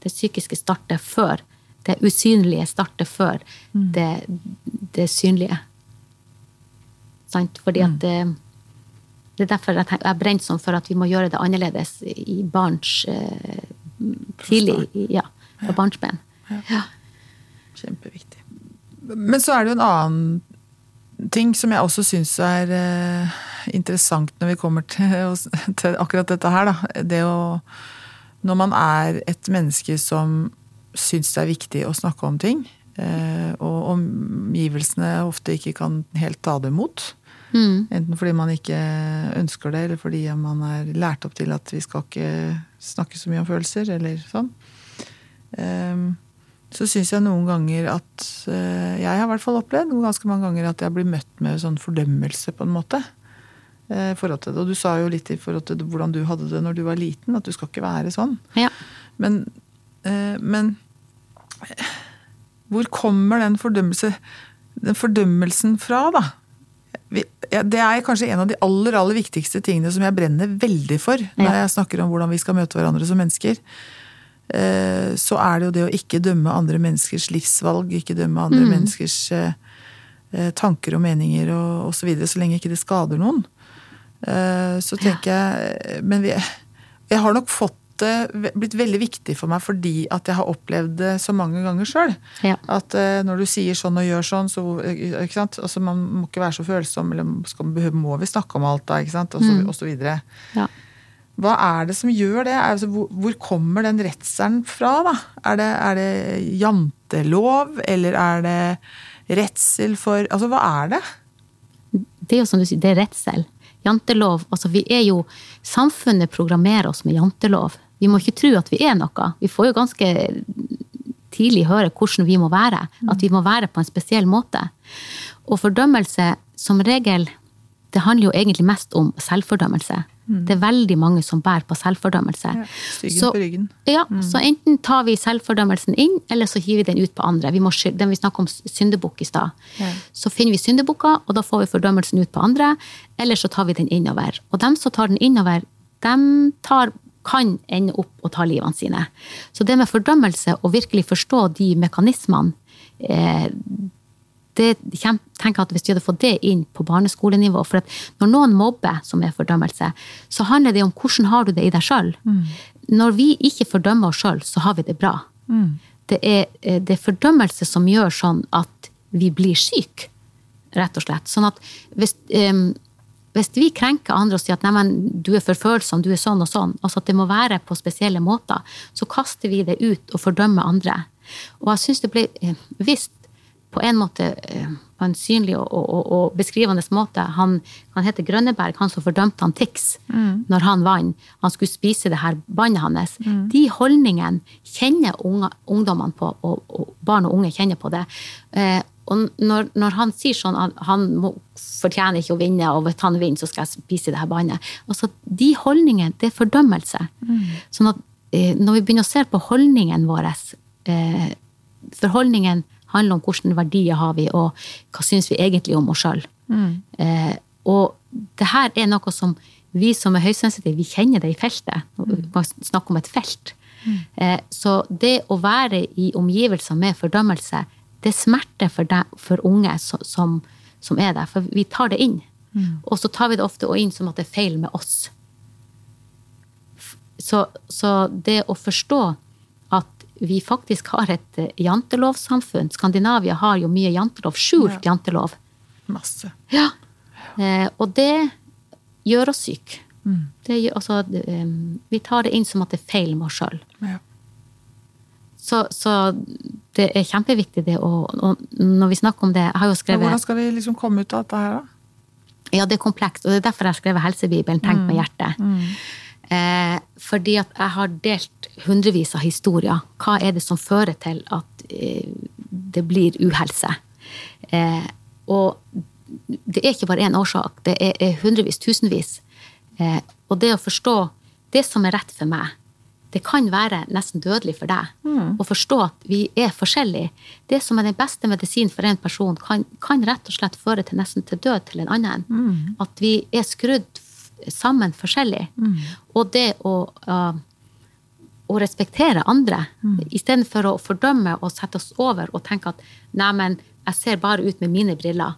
Det psykiske starter før. Det usynlige starter før Mm. det, det synlige. Sant? Fordi Mm. at det, det er derfor jeg, jeg brenner sånn for at vi må gjøre det annerledes i barns eh, Tidlig. Ja, fra barnsben. Ja. Kjempeviktig. Men så er det jo en annen ting som jeg også syns er eh, interessant når vi kommer til, til akkurat dette her. Da. Det å Når man er et menneske som syns det er viktig å snakke om ting, eh, og omgivelsene ofte ikke kan helt ta det imot. Mm. Enten fordi man ikke ønsker det, eller fordi man er lært opp til at vi skal ikke snakke så mye om følelser, eller sånn. Ehm, Så syns jeg noen ganger at eh, Jeg har i hvert fall opplevd ganske mange ganger at jeg blir møtt med sånn fordømmelse, på en måte. eh, forhold til det. Og du sa jo litt i forhold til hvordan du hadde det når du var liten, at du skal ikke være sånn. ja. Men, eh, men hvor kommer den fordømmelse, den fordømmelsen fra, da? Det er kanskje en av de aller aller viktigste tingene som jeg brenner veldig for når jeg snakker om hvordan vi skal møte hverandre som mennesker. Eh, Så er det jo det å ikke dømme andre menneskers livsvalg, ikke dømme andre menneskers eh, eh, tanker og meninger og osv., så, videre, så lenge ikke det skader noen. Eh, Så tenker jeg Men vi, jeg har nok fått det blitt veldig viktig for meg fordi at jeg har opplevd det så mange ganger sjøl. Ja. At eh, når du sier sånn og gjør sånn, så ikke sant? Altså, Man må ikke være så følsom, eller skal, må vi snakke om alt da, ikke sant? Og så, og så videre. ja. Hva er det som gjør det? Altså, hvor, hvor kommer den redselen fra, da? Er det, er det jantelov, eller er det redsel for Altså, hva er det? det er jo som du sier, det er redsel. Jantelov. Altså vi er jo Samfunnet programmerer oss med jantelov. Vi må ikke tro at vi er noe. Vi får jo ganske tidlig høre hvordan vi må være. At vi må være på en spesiell måte. Og fordømmelse, som regel, det handler jo egentlig mest om selvfordømmelse. Det er veldig mange som bærer på selvfordømmelse. Ja, Så- på ryggen. Ja, så enten tar vi selvfordømmelsen inn, eller så hiver vi den ut på andre. Vi må den vi snakket om syndebukk i stad. Ja. Så finner vi syndebukker, og da får vi fordømmelsen ut på andre. Eller så tar vi den innover. Og dem som tar den innover, dem tar, kan ende opp og ta livene sine. Så det med fordømmelse, og virkelig forstå de mekanismene, eh, det tenker jeg at Hvis vi hadde fått det inn på barneskolenivå for at Når noen mobber, som er fordømmelse, så handler det om hvordan har du det i deg sjøl. når vi ikke fordømmer oss sjøl, så har vi det bra. Det, er, eh, det er fordømmelse som gjør sånn at vi blir syke, rett og slett. Sånn at hvis, um, hvis vi krenker andre og sier at neimen, du er for følsom, du er sånn og sånn, altså at det må være på spesielle måter, så kaster vi det ut og fordømmer andre. Og jeg syns det ble eh, visst på en måte eh, på en synlig og, og, og beskrivende måte. Han, han, heter Grønneberg, han som fordømte han Tix mm. når han vant. Han skulle spise det her bannet hans. Mm. De holdningene kjenner unge, ungdommene på, og, og, barn og unge kjenner på det. Eh, og når, når, han sier sånn at han må, fortjener ikke å vinne, og hvis han vinner, så skal jeg spise det her bannet Altså, De holdningene, det er fordømmelse. Mm. Sånn at eh, når vi begynner å se på holdningen våre eh, For holdningen handler om hvilke verdier har vi, og hva syns vi egentlig om oss sjøl. Mm. Eh, og det her er noe som vi som er høysensitive, vi kjenner det i feltet. Vi Man snakker om et felt. Mm. Eh, så det å være i omgivelser med fordømmelse, det smerter for, deg, for unge som, som, er der. For vi tar det inn. Mm. Og så tar vi det ofte inn som at det er feil med oss. Så, så det å forstå at vi faktisk har et jantelovsamfunn jantelovssamfunn. Skandinavia har jo mye jantelov. Skjult ja. jantelov. Masse. Ja. Eh, og det gjør oss syke. Mm. altså, vi tar det inn som at det er feil med oss sjøl. Ja. Så, så, det er kjempeviktig det å Når vi snakker om det Jeg har jo skrevet Hvordan skal vi liksom komme ut av dette her, da? Ja, det er komplekst. Og det er derfor jeg har skrevet Helsebibelen. Tenk mm. med hjertet. Mm. Eh, fordi at jeg har delt hundrevis av historier. Hva er det som fører til at eh, det blir uhelse? Eh, og det er ikke bare én årsak, det er, er hundrevis, tusenvis. Eh, og det å forstå det som er rett for meg, det kan være nesten dødelig for deg. Mm. Å forstå at vi er forskjellige. Det som er den beste medisin for en person, kan, kan rett og slett føre til nesten til død til en annen. Mm. At vi er skrudd sammen forskjellig. Mm. Og det å, uh, å respektere andre, mm. istedenfor å fordømme og sette oss over og tenke at neimen, jeg ser bare ut med mine briller.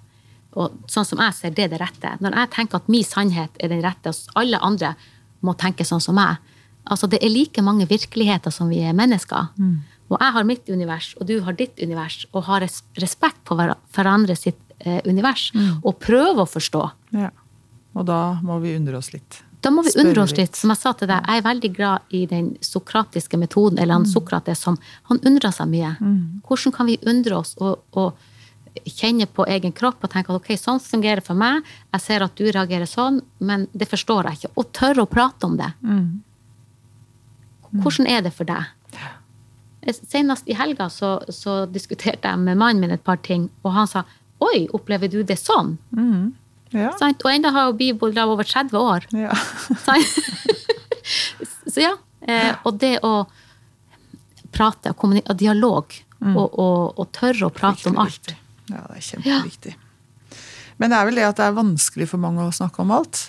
Og sånn som jeg ser, det er det rette. Når jeg tenker at min sannhet er den rette, og alle andre må tenke sånn som meg Altså, det er like mange virkeligheter som vi er mennesker. Mm. Og jeg har mitt univers, og du har ditt univers, og har respekt for hverandre sitt eh, univers. Mm. Og prøve å forstå. Ja. Og da må vi undre oss litt. Da må vi undre oss litt. Som jeg sa til deg, jeg er veldig glad i den sokratiske metoden, eller han mm. Sokrates som Han undrer seg mye. Mm. Hvordan kan vi undre oss og, og, kjenne på egen kropp og tenke at ok, sånn fungerer for meg, jeg ser at du reagerer sånn, men det forstår jeg ikke. Og tørre å prate om det. Mm. Hvordan er det for deg? Senest i helga så, så, diskuterte jeg med mannen min et par ting, og han sa oi, opplever du det sånn? Mm. Ja. Og ennå har jo Bibel over 30 år. Ja. så ja. Eh, og det å prate, og dialog, mm. og, og, og, tørre å prate om alt. Ja, det er kjempeviktig. Ja. Men det er vel det at det er vanskelig for mange å snakke om alt.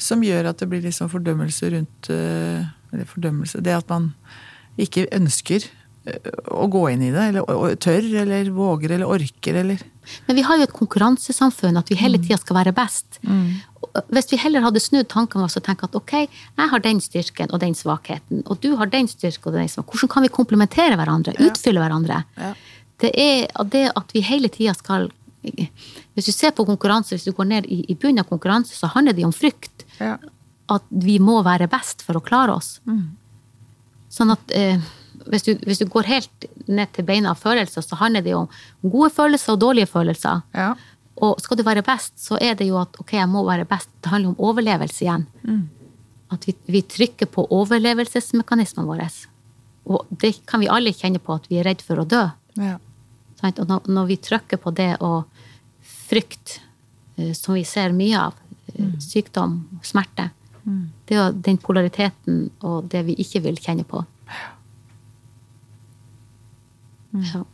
Som gjør at det blir liksom fordømmelse rundt eh, Eller fordømmelse Det at man ikke ønsker eh, å gå inn i det, eller tør, eller våger, eller orker, eller men vi har jo et konkurransesamfunn, at vi hele mm. tida skal være best. Mm. Hvis vi heller hadde snudd tankene våre og tenkt at ok, jeg har den styrken og den svakheten, og du har den styrken og den svakheten, hvordan kan vi komplementere hverandre? Ja. Utfylle hverandre? Ja. Det er det at vi hele tida skal Hvis du ser på konkurranse, hvis du går ned i, i bunnen av konkurranse, så handler det om frykt. Ja. At vi må være best for å klare oss. Mm. Sånn at eh, hvis du, hvis du, går helt ned til beina av følelser, så handler det jo om gode følelser og dårlige følelser. Ja. Og skal du være best, så er det jo at ok, jeg må være best. Det handler om overlevelse igjen. Mm. At vi, vi, trykker på overlevelsesmekanismene våre. Og det kan vi alle kjenne på, at vi er redd for å dø. Ja. Og når, når, vi trykker på det og frykt, eh, som vi ser mye av, eh, mm. sykdom, smerte, mm. det er den polariteten og det vi ikke vil kjenne på. Ja. Mm. Ja.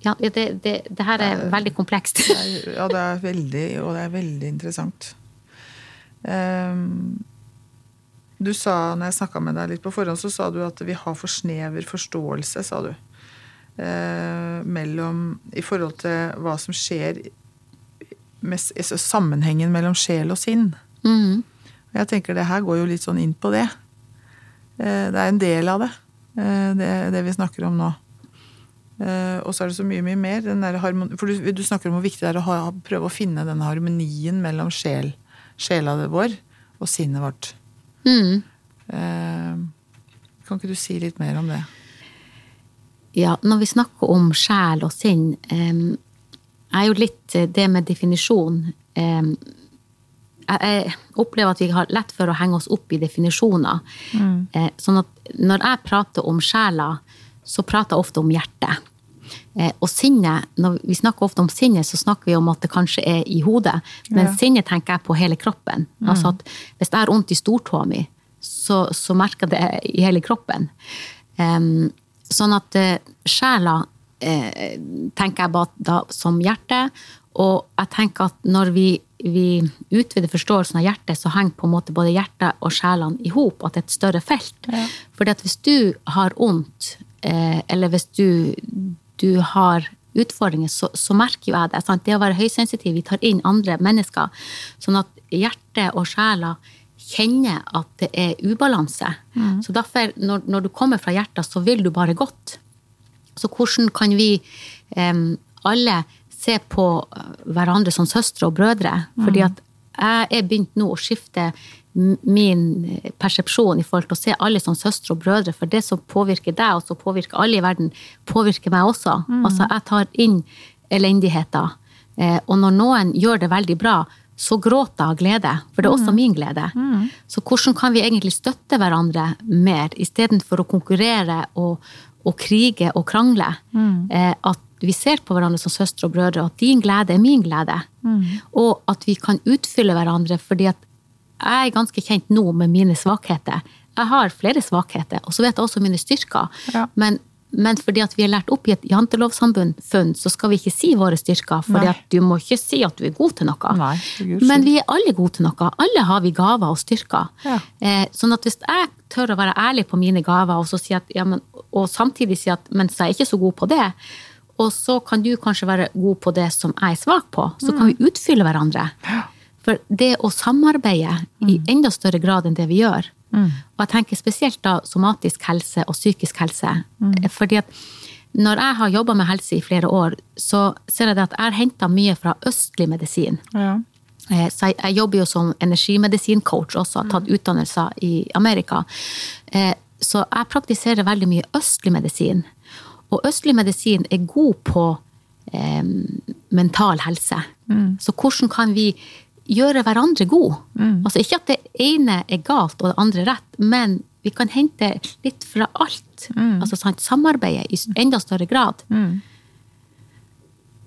ja det, det, det, her er veldig komplekst. ja, det er veldig, og det er veldig interessant. Um, du sa, når jeg snakka med deg litt på forhånd, så sa du at vi har for snever forståelse, sa du. Uh, mellom I forhold til hva som skjer med altså sammenhengen mellom sjel og sinn. Mm. Jeg tenker det her går jo litt sånn inn på det. Eh, det er en del av det, eh, det, det vi snakker om nå. Eh, og så er det så mye, mye mer. Den der for du, du snakker om hvor viktig det er å ha, prøve å finne denne harmonien mellom sjel, sjela vår og sinnet vårt. Mm. Kan ikke du si litt mer om det? Ja, når vi snakker om sjel og sinn, er jo litt det med definisjon. Jeg, opplever at vi har lett for å henge oss opp i definisjoner. Mm. sånn at når jeg prater om sjela, så prater jeg ofte om hjertet. Eh, og sinnet, når vi snakker ofte om sinnet, så snakker vi om at det kanskje er i hodet. Men Ja. sinnet tenker jeg på hele kroppen. Altså at hvis jeg har vondt i stortåa mi, så, så merker jeg det i hele kroppen. Um, sånn at uh, sjela uh, tenker jeg bare da som hjerte. Og jeg tenker at når vi, vi utvider forståelsen av hjertet, så henger på en måte både hjertet og sjelene i hop. At det er et større felt. Ja. Fordi at hvis du har vondt, eh, eller hvis du, du har utfordringer, så, så merker jo jeg det. Sant? Det å være høysensitiv, vi tar inn andre mennesker. Sånn at hjertet og sjela kjenner at det er ubalanse. Så derfor, når, når du kommer fra hjertet, så vil du bare godt. Så hvordan kan vi em, alle se på hverandre som søstre og brødre? Fordi at jeg er begynt nå å skifte min persepsjon i forhold til å se alle som søstre og brødre, for det som påvirker deg, og som påvirker alle i verden, påvirker meg også. Altså, jeg tar inn elendigheter. Eh, og når noen gjør det veldig bra, så gråter jeg av glede, for det er også min glede. Så hvordan kan vi egentlig støtte hverandre mer, istedenfor å konkurrere og, og krige og krangle? Eh, at vi ser på hverandre som søstre og brødre, at din glede er min glede. Og at vi kan utfylle hverandre, fordi at jeg er ganske kjent nå med mine svakheter. Jeg har flere svakheter, og så vet jeg også mine styrker. Ja. Men, men fordi at vi er lært opp i et jantelovsamfunn, så skal vi ikke si våre styrker. fordi du må ikke si at du er god til noe. Nei, Men vi er alle gode til noe. Alle har vi gaver og styrker. Ja. Eh, sånn at hvis jeg tør å være ærlig på mine gaver, og, så si at, ja, men, og samtidig si at mens jeg er ikke så god på det, og så kan du kanskje være god på det som jeg er svak på, så kan vi utfylle hverandre. For det å samarbeide i enda større grad enn det vi gjør, og jeg tenker spesielt da somatisk helse og psykisk helse, eh, fordi at når jeg har jobba med helse i flere år, så ser jeg det at jeg har henta mye fra østlig medisin. Ja. Eh, Så jeg, jeg jobber jo som energimedisincoach også, har tatt utdannelser i Amerika. Eh, Så jeg praktiserer veldig mye østlig medisin. Og østlig medisin er god på eh, mental helse. Så hvordan kan vi gjøre hverandre gode? Altså ikke at det ene er galt og det andre rett, men vi kan hente litt fra alt. Altså sant, samarbeide i enda større grad.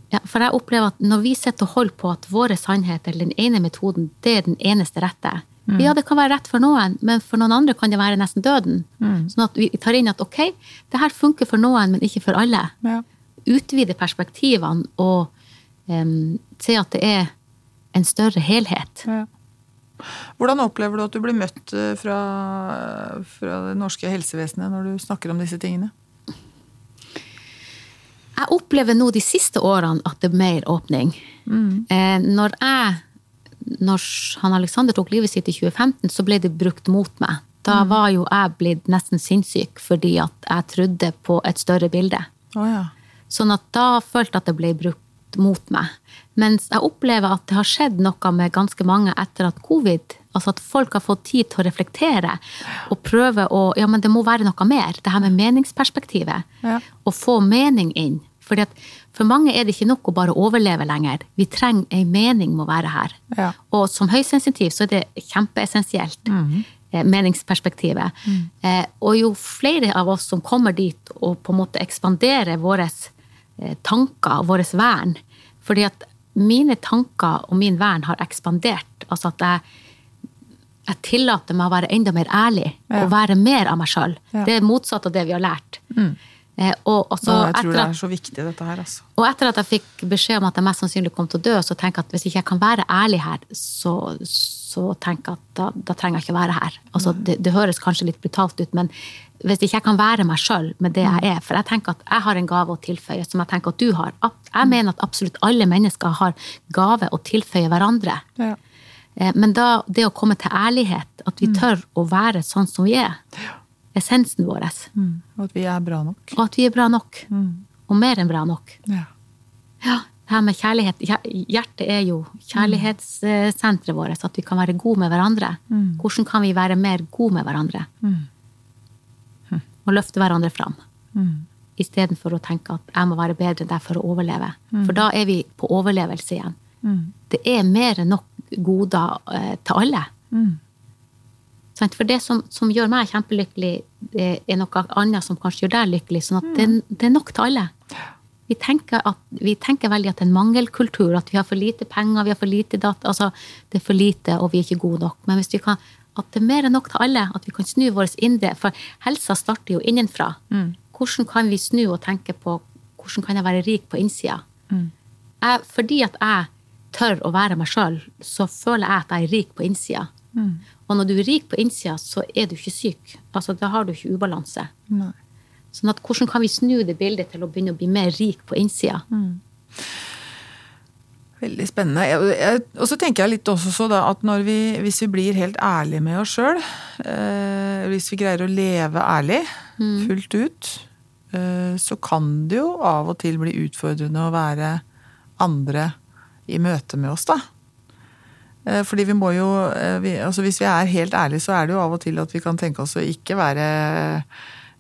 Ja, for jeg opplever at når vi sitter og holder på at våre sannheter, eller den ene metoden, det er den eneste rette. Ja, det kan være rett for noen, men for noen andre kan det være nesten døden. Sånn at vi tar inn at ok, det her funker for noen, men ikke for alle. Ja. Utvide perspektivene og um, se at det er en større helhet. Ja. Hvordan opplever du at du blir møtt eh, fra, fra det norske helsevesenet når du snakker om disse tingene? Jeg opplever nå de siste årene at det er mer åpning. Eh, når jeg når han Alexander tok livet sitt i 2015, så ble det brukt mot meg. Da var jo jeg blitt nesten sinnssyk fordi at jeg trodde på et større bilde. Oh, ja. Sånn at da følte jeg at det ble brukt mot meg. Mens jeg opplever at det har skjedd noe med ganske mange etter at covid Altså at folk har fått tid til å reflektere og prøve å Ja, men det må være noe mer. Det her med meningsperspektivet. Ja. Å få mening inn. Fordi at for mange er det ikke nok å bare overleve lenger. Vi trenger ei mening med å være her. Ja. Og som høysensitiv så er det kjempeessensielt. eh, Meningsperspektivet. Eh, og jo flere av oss som kommer dit og på en måte ekspanderer våre eh, tanker og vårt vern Fordi at mine tanker og min vern har ekspandert. Altså at jeg, jeg tillater meg å være enda mer ærlig Ja. og være mer av meg sjøl. Ja. Det er motsatt av det vi har lært. Eh, og, også, jeg tror at, det er så viktig, dette her, altså. og etter at jeg fikk beskjed om at jeg mest sannsynlig kom til å dø, så tenker jeg at hvis ikke jeg kan være ærlig her, så, så tenker jeg at da, da trenger jeg ikke være her. Altså, det, det høres kanskje litt brutalt ut, men hvis ikke jeg kan være meg sjøl med det jeg er For jeg tenker at jeg har en gave å tilføye som jeg tenker at du har. Jeg mener at absolutt alle mennesker har gave å tilføye hverandre. Ja. Eh, Men da det å komme til ærlighet, at vi tør å være sånn som vi er, essensen vår. Mm. Og at vi er bra nok. Og at vi er bra nok. Mm. Og mer enn bra nok. Ja. Ja, det her med kjærlighet. Hjertet er jo kjærlighetssenteret vårt. At vi kan være gode med hverandre. Mm. Hvordan kan vi være mer gode med hverandre? Og løfte hverandre fram. Mm. Istedenfor å tenke at jeg må være bedre enn deg for å overleve. For da er vi på overlevelse igjen. Mm. Det er mer enn nok goder eh, til alle. Mm. For det som, som gjør meg kjempelykkelig, det er noe annet som kanskje gjør deg lykkelig. Sånn at det, det er nok til alle. Vi tenker, at, vi tenker veldig at det er en mangelkultur, at vi har for lite penger, vi har for lite data. Altså, det er for lite, og vi er ikke gode nok. Men hvis vi kan, at det er mer enn nok til alle, at vi kan snu vårt indre For helsa starter jo innenfra. Hvordan kan vi snu og tenke på hvordan kan jeg være rik på innsida? Jeg, fordi at jeg tør å være meg sjøl, så føler jeg at jeg er rik på innsida. Og når du er rik på innsida, så er du ikke syk. Altså, Da har du ikke ubalanse. Nei. Sånn at hvordan kan vi snu det bildet til å begynne å bli mer rik på innsida? Veldig spennende. Og så tenker jeg litt også så da, at når vi, hvis vi blir helt ærlige med oss sjøl, eh, hvis vi greier å leve ærlig fullt ut, eh, så kan det jo av og til bli utfordrende å være andre i møte med oss, da. Eh, Fordi vi må jo eh, vi, altså Hvis vi er helt ærlige, så er det jo av og til at vi kan tenke oss å ikke være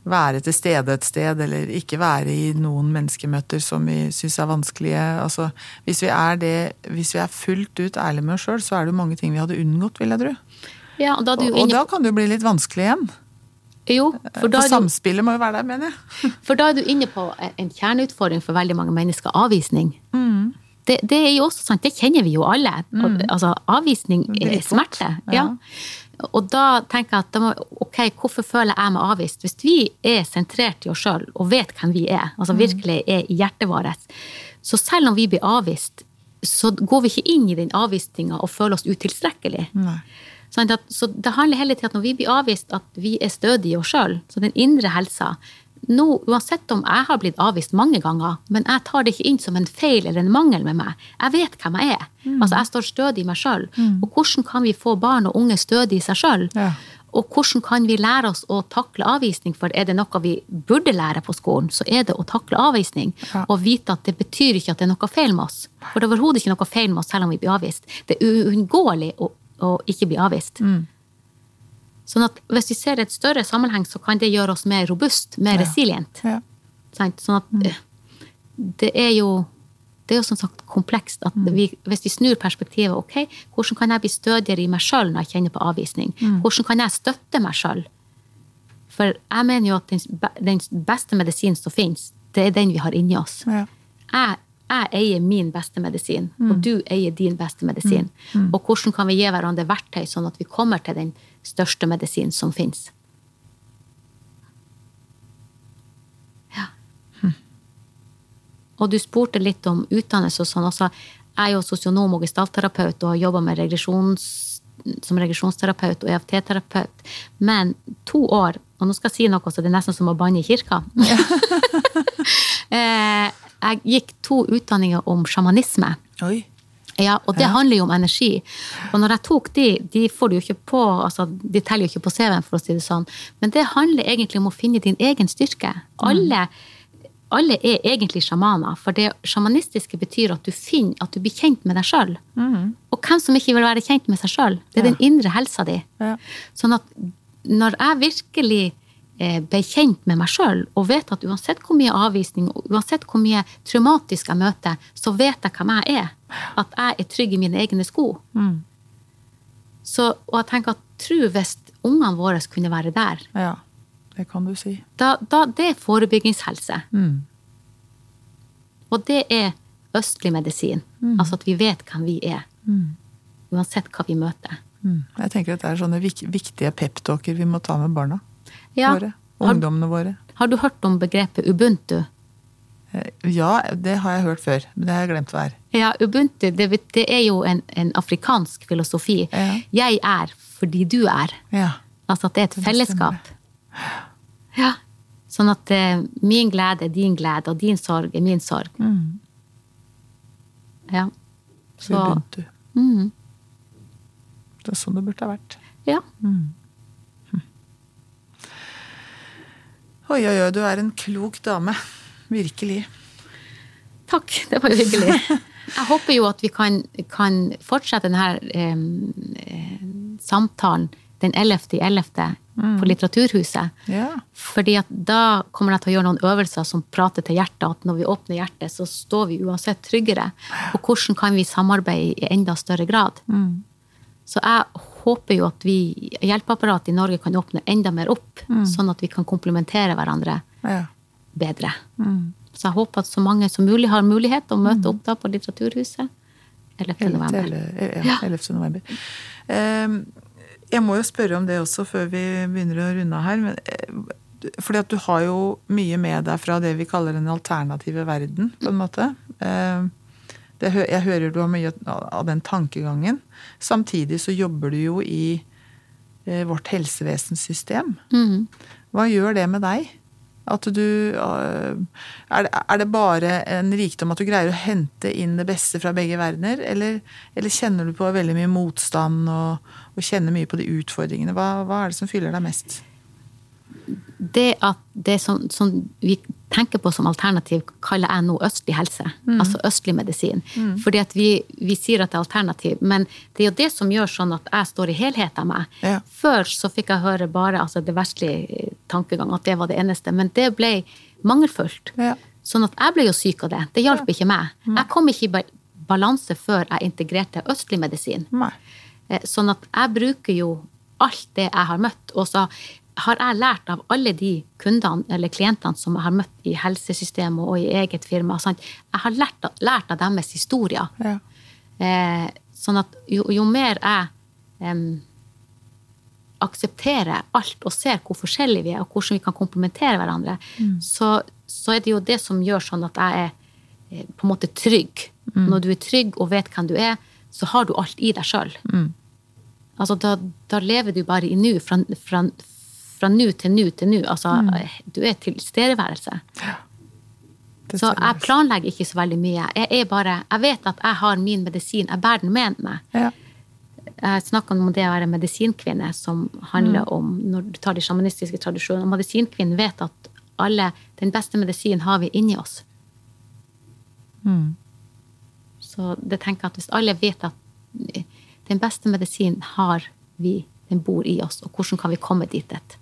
være til stede et sted, eller ikke være i noen menneskemøter som vi syns er vanskelige. Altså, hvis vi er det, hvis vi er fullt ut ærlige med oss sjøl, så er det jo mange ting vi hadde unngått, vil jeg tro. Ja, og da du Og, og da kan det jo bli litt vanskelig igjen. Jo, for For da, du, samspillet må jo være der, mener jeg. for da er du inne på en kjerneutfordring for veldig mange mennesker. Avvisning. Det, det er jo også sant, det kjenner vi jo alle. Mm. Altså, avvisning er smerte. Ja. Og da tenker jeg at må, ok, hvorfor føler jeg meg avvist? Hvis vi er sentrert i oss sjøl og vet hvem vi er, altså virkelig er i hjertet vårt, så selv om vi blir avvist, så går vi ikke inn i den avvisninga og føler oss utilstrekkelig. Nei. Sånn at, så det handler hele tiden at når vi blir avvist, at vi er stødige i oss sjøl. Så den indre helsa nå, Uansett om jeg har blitt avvist mange ganger, men jeg tar det ikke inn som en feil eller en mangel med meg. Jeg vet hvem jeg er. Altså, Jeg står stødig i meg sjøl. Og hvordan kan vi få barn og unge stødig i seg sjøl? Ja. Og hvordan kan vi lære oss å takle avvisning? For er det noe vi burde lære på skolen, så er det å takle avvisning. Ja. Og vite at det betyr ikke at det er noe feil med oss. For det er overhodet ikke noe feil med oss selv om vi blir avvist. Det er uunngåelig å, å ikke bli avvist. Sånn at hvis vi ser et større sammenheng, så kan det gjøre oss mer robust, mer resilient. Ja. Sånn at eh, det er jo det er jo som sagt komplekst. at vi, Hvis vi snur perspektivet, ok, hvordan kan jeg bli stødigere i meg sjøl når jeg kjenner på avvisning? Hvordan kan jeg støtte meg sjøl? For jeg mener jo at den, beste medisinen som finnes, det er den vi har inni oss. Ja. Jeg, jeg eier min beste medisin, og du eier din beste medisin. Og hvordan kan vi gi hverandre verktøy sånn at vi kommer til den største medisin som finnes? Ja. Og du spurte litt om utdannelse og sånn. Altså, jeg er jo sosionom og gestaltterapeut og har jobba som regresjonsterapeut og EFT-terapeut. Men to år, og nå skal jeg si noe så det er nesten som å banne i kirka. ja. jeg gikk to utdanninger om sjamanisme. Oi. Ja, og det handler jo om energi. Og når jeg tok de, de får du jo ikke på, altså, de teller jo ikke på CV-en, for å si det sånn. Men det handler egentlig om å finne din egen styrke. Alle, alle er egentlig sjamaner, for det sjamanistiske betyr at du finner, at du blir kjent med deg sjøl. Og hvem som ikke vil være kjent med seg sjøl? Det er Ja. den indre helsa di. Ja. Sånn at når jeg virkelig ble kjent med meg sjøl, og vet at uansett hvor mye avvisning og uansett hvor mye traumatisk jeg møter, så vet jeg hvem jeg er. At jeg er trygg i mine egne sko. Så, og jeg tenker at tro hvis ungene våre kunne være der, ja. Det kan du si. da, da det er forebyggingshelse. Mm. Og det er østlig medisin. Altså at vi vet hvem vi er. Uansett hva vi møter. Mm. Jeg tenker at det er sånne vik viktige peptalker vi må ta med barna Ja. våre. Ungdommene våre. har du hørt om begrepet ubuntu? Eh, Ja, det har jeg hørt før, men det har jeg glemt hva er. Ja, Ubuntu det, det er jo en, en afrikansk filosofi. Ja. Jeg er fordi du er. Ja. Altså at det er et Det fellesskap. Ja. Sånn at eh, min glede er din glede, og din sorg er min sorg. Mm. Ja. Så Ubuntu. mm, Det er sånn det burde ha vært. ja. Oi, oi, oi, du er en klok dame. Virkelig. Takk, det var jo hyggelig. Jeg håper jo at vi kan, kan fortsette denne eh, samtalen den 11.11. Mm. på Litteraturhuset. Ja. Fordi at da kommer jeg til å gjøre noen øvelser som prater til hjertet. At når vi åpner hjertet, så står vi uansett tryggere. Og hvordan kan vi samarbeide i enda større grad? Mm. Så jeg håper jo at vi, hjelpeapparatet i Norge kan åpne enda mer opp, sånn at vi kan komplementere hverandre ja. bedre. Mm. Så jeg håper at så mange som mulig har mulighet å møte opp da på Litteraturhuset 11. 11. november. Ja, 11. november. Um, jeg må jo spørre om det også før vi begynner å runde her. Men, eh, fordi at du har jo mye med deg fra det vi kaller den alternative verden, på en måte. Ehm, det, jeg hører du har mye av den tankegangen. Samtidig så jobber du jo i eh, vårt helsevesenssystem. Mm. Hva gjør det med deg? At du øh, er det, er det bare en rikdom at du greier å hente inn det beste fra begge verdener? Eller, eller kjenner du på veldig mye motstand og, og kjenner mye på de utfordringene? Hva, hva er det som fyller deg mest? det at det som, som vi tenker på som alternativ, kaller jeg nå østlig helse. Altså østlig medisin. Fordi at vi, vi sier at det er alternativ, men det er jo det som gjør sånn at jeg står i helhet av meg. Ja. Før så fikk jeg høre bare altså det vestlige tankegang, at det var det eneste. Men det ble mangelfullt. Ja. Sånn at jeg ble jo syk av det. Det hjalp ikke meg. Jeg kom ikke i balanse før jeg integrerte østlig medisin. Nei. Eh, Sånn at jeg bruker jo alt det jeg har møtt. Og så har jeg lært av alle de kundene eller klientene som jeg har møtt i helsesystemet og i eget firma. Sant? Jeg har lært, lært av deres historier. Ja. Eh, sånn at jo, jo mer jeg eh, aksepterer alt og ser hvor forskjellige vi er, og hvordan vi kan komplementere hverandre, så, så er det jo det som gjør sånn at jeg er eh, på en måte trygg. Når du er trygg og vet hvem du er, så har du alt i deg sjøl. Altså, da, da lever du bare i nu, fra, fra, fra nå til nå til nå. Altså, du er tilstedeværelse. Så jeg planlegger ikke så veldig mye. Jeg, er bare, jeg vet at jeg har min medisin, jeg bærer den med meg. Ja. Jeg snakka om det å være medisinkvinne, som handler om når du tar de sjamanistiske tradisjonene. Medisinkvinnen vet at alle, den beste medisinen har vi inni oss. Mm. Så det tenker jeg at hvis alle vet at den beste medisinen har vi, den bor i oss, og hvordan kan vi komme dit? Et?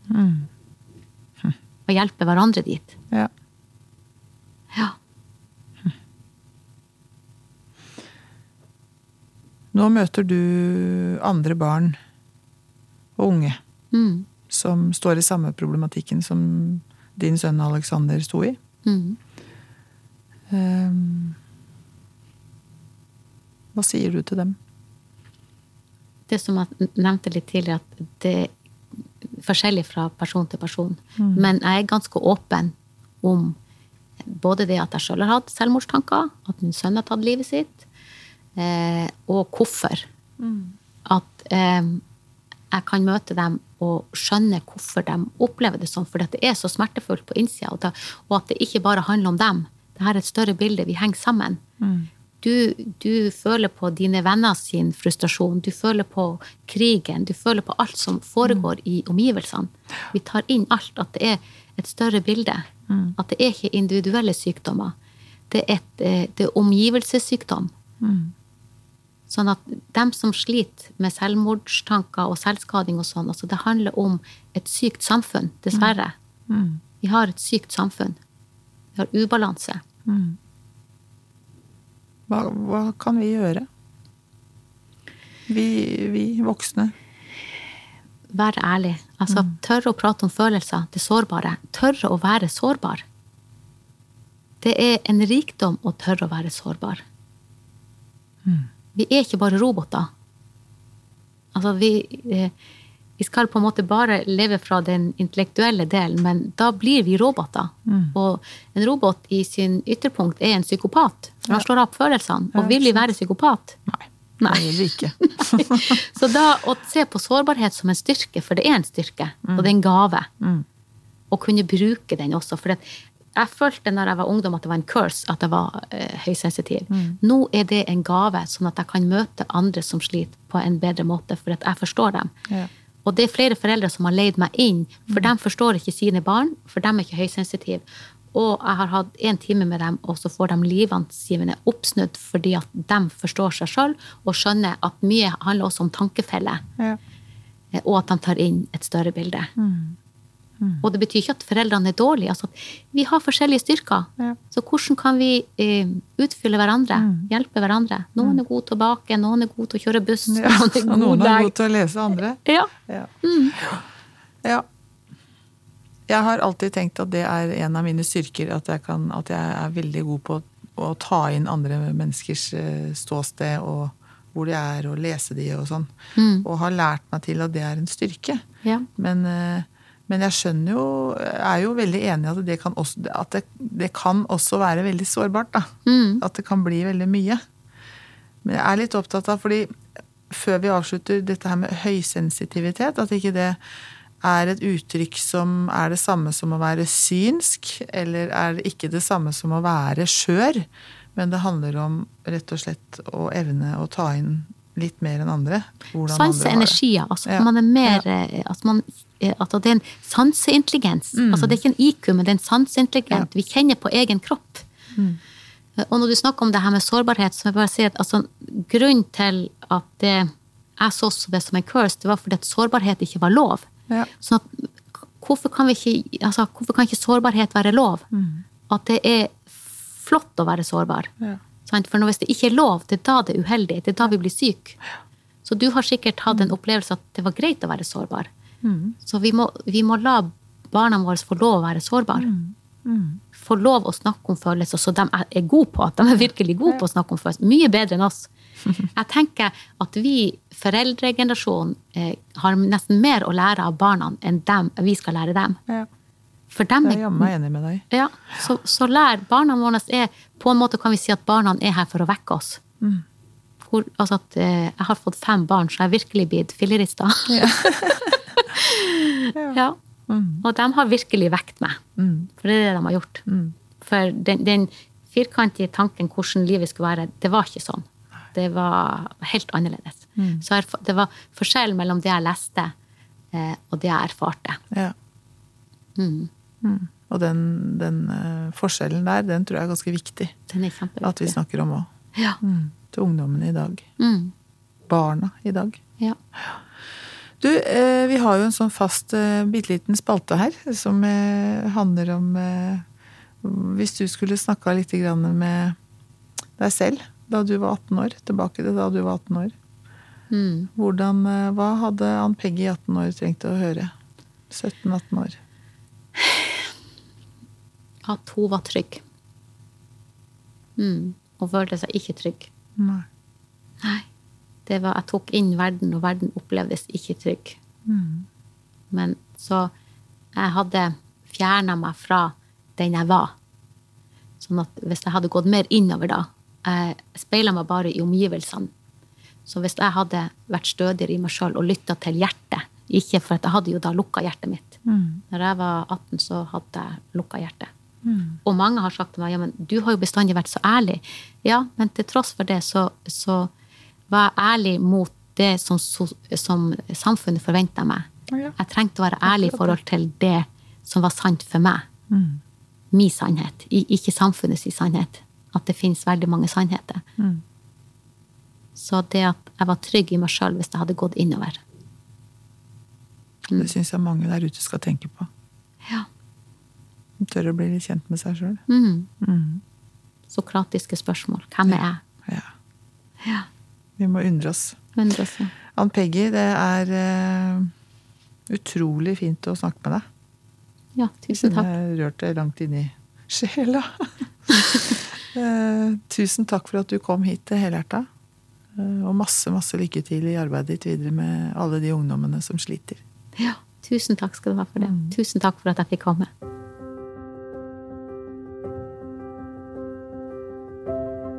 Og hjelpe hverandre dit. Ja. Ja. Nå møter du andre barn og unge Mm. som står i samme problematikken som din sønn Alexander sto i. Mm. Um, Hva sier du til dem? Det som jeg nevnte litt tidligere, at det er forskjellig fra person til person. Men jeg er ganske åpen om både det at jeg sjøl har hatt selvmordstanker, at min sønn har tatt livet sitt, eh, og hvorfor. At eh, jeg kan møte dem og skjønne hvorfor de opplever det sånn. For det er så smertefullt på innsida, og, at det ikke bare handler om dem. Det her er et større bilde. Vi henger sammen. Du, du føler på dine venner sin frustrasjon. Du føler på krigen. Du føler på alt som foregår i omgivelsene. Vi tar inn alt. At det er et større bilde. At det er ikke individuelle sykdommer. Det er, et, eh, det er omgivelsessykdom. Sånn at dem som sliter med selvmordstanker og selvskading og sånn, altså det handler om et sykt samfunn, dessverre. Vi har et sykt samfunn. Vi har ubalanse. Hva, hva kan vi gjøre? Vi, vi voksne. Være ærlig. Altså tørre å prate om følelser, det sårbare. Tørre å være sårbar. Det er en rikdom å tørre å være sårbar. Vi er ikke bare roboter. Altså, vi, eh, vi skal på en måte bare leve fra den intellektuelle delen, men da blir vi roboter. Og en robot i sin ytterpunkt er en psykopat. Han slår opp følelsene. Og vil vi være psykopat? Nei. Nei. Det vil ikke. Så da å se på sårbarhet som en styrke, for det er en styrke, og det er en gave, å kunne bruke den også. For jeg følte når jeg var ungdom at det var en curse, at jeg var eh, høysensitiv. Nå er det en gave, sånn at jeg kan møte andre som sliter på en bedre måte, for at jeg forstår dem. Ja. Og det er flere foreldre som har leid meg inn, for de forstår ikke sine barn, for de er ikke høysensitive. Og jeg har hatt én time med dem, og så får de livansgivende oppsnudd fordi at de forstår seg sjøl og skjønner at mye handler også om tankefeller, Ja. eh, og at de tar inn et større bilde. Mm. Og det betyr ikke at foreldrene er dårlige. Altså, vi har forskjellige styrker. Ja. Så hvordan kan vi eh, utfylle hverandre? Hjelpe hverandre? Noen er gode til å bake, noen er gode til å kjøre buss. Ja, noen er er noen gode er gode til å lese andre. Ja. Ja. ja. Jeg har alltid tenkt at det er en av mine styrker, at jeg, kan, at jeg er veldig god på å ta inn andre menneskers eh, ståsted og hvor de er, og lese de og sånn. Og har lært meg til at det er en styrke. Ja. Men, eh, men jeg skjønner jo, er jo veldig enig i at det kan også, at det, det kan også være veldig sårbart. da. At det kan bli veldig mye. Men jeg er litt opptatt av, fordi før vi avslutter dette her med høysensitivitet, at ikke det er et uttrykk som er det samme som å være synsk, eller er det ikke det samme som å være skjør, men det handler om rett og slett å evne å ta inn litt mer enn andre. hvordan Sans andre og har det. Altså, Ja. man er mer ja. at, man, eh, at det er en sanseintelligens. Altså, det er ikke en IQ, men det er en sanseintelligens. Vi kjenner på egen kropp. Mm. Og når du snakker om det her med sårbarhet, så må jeg bare si at altså, grunnen til at det, jeg så også det som en curse, det var fordi at sårbarhet ikke var lov. Ja. Sånn at hvorfor kan, vi ikke, altså, hvorfor kan ikke sårbarhet være lov? At det er flott å være sårbar. Ja. For hvis det ikke er lov, det er da det er uheldig. Det er da vi blir syke. Så du har sikkert hatt en opplevelse at det var greit å være sårbar. Så vi må, vi må la barna våre få lov å være sårbare. Få lov å snakke om følelser, så de er- er gode på at de er virkelig gode på å snakke om følelser. Mye bedre enn oss. Jeg tenker at vi, foreldregenerasjonen, eh, har nesten mer å lære av barna enn dem, vi skal lære dem. Ja. For dem Jeg er er jammen meg enig med deg. ja, så, så lær barna våre er På en måte kan vi si at barna er her for å vekke oss. Hvor, altså at, eh, jeg har fått fem barn, så jeg er virkelig blitt fillerista. Ja. Og de har virkelig vekt meg. For det er det de har gjort. For den, den firkantige tanken hvordan livet skulle være, det var ikke sånn. Det var helt annerledes. Så erf- det var forskjell mellom det jeg leste, eh, og det jeg erfarte. Ja. Mm. Og den, den eh, forskjellen der, den tror jeg er ganske viktig Den er at vi snakker om òg. Ja. Til ungdommene i dag. Mm. Barna i dag. ja. Du, eh, vi har jo en sånn fast eh, bitte liten spalte her som handler om Hvis du skulle snakka litt grann med deg selv da du var 18 år, tilbake til da du var 18 år. Mm. Hvordan, hva hadde Ann Peggy 18 år trengt å høre? 17-18 år. At hun var trygg. Mm. Hun følte seg ikke trygg. Nei. Nei. Det var, jeg tok inn verden, og verden opplevdes ikke trygg. Men så jeg hadde fjerna meg fra den jeg var. Sånn at hvis jeg hadde gått mer innover da Jeg speila meg bare i omgivelsene. Så hvis jeg hadde vært stødigere i meg sjøl og lytta til hjertet Ikke for at jeg hadde jo da lukka hjertet mitt. Når jeg var 18, så hadde jeg lukka hjertet. Og mange har sagt til meg ja, men du har jo bestandig vært så ærlig. Ja, men til tross for det så, så var jeg ærlig mot det som, som samfunnet forventa meg. Ja. Jeg trengte å være ærlig i forhold til det som var sant for meg. Min sannhet, ikke samfunnets sannhet. At det finnes veldig mange sannheter. Så det at jeg var trygg i meg sjøl hvis jeg hadde gått innover. Det syns jeg mange der ute skal tenke på. Ja. Tørre å bli litt kjent med seg sjøl. Mm. Sokratiske spørsmål. Hvem er jeg? Ja. Ja. Vi må undre oss. Undre seg. Ann Peggy, det er uh, utrolig fint å snakke med deg. Ja, tusen takk. Jeg rørte langt inn i sjela. uh, tusen takk for at du kom hit til Helhjerta. Uh, Og masse, masse lykke til i arbeidet ditt videre med alle de ungdommene som sliter. Ja, tusen takk skal du ha for det. Tusen takk for at jeg fikk komme.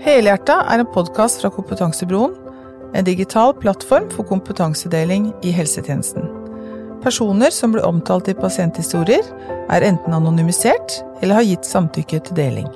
Helhjerta er en podkast fra Kompetansebroen, en digital plattform for kompetansedeling i helsetjenesten. Personer som blir omtalt i pasienthistorier, er enten anonymisert eller har gitt samtykke til deling.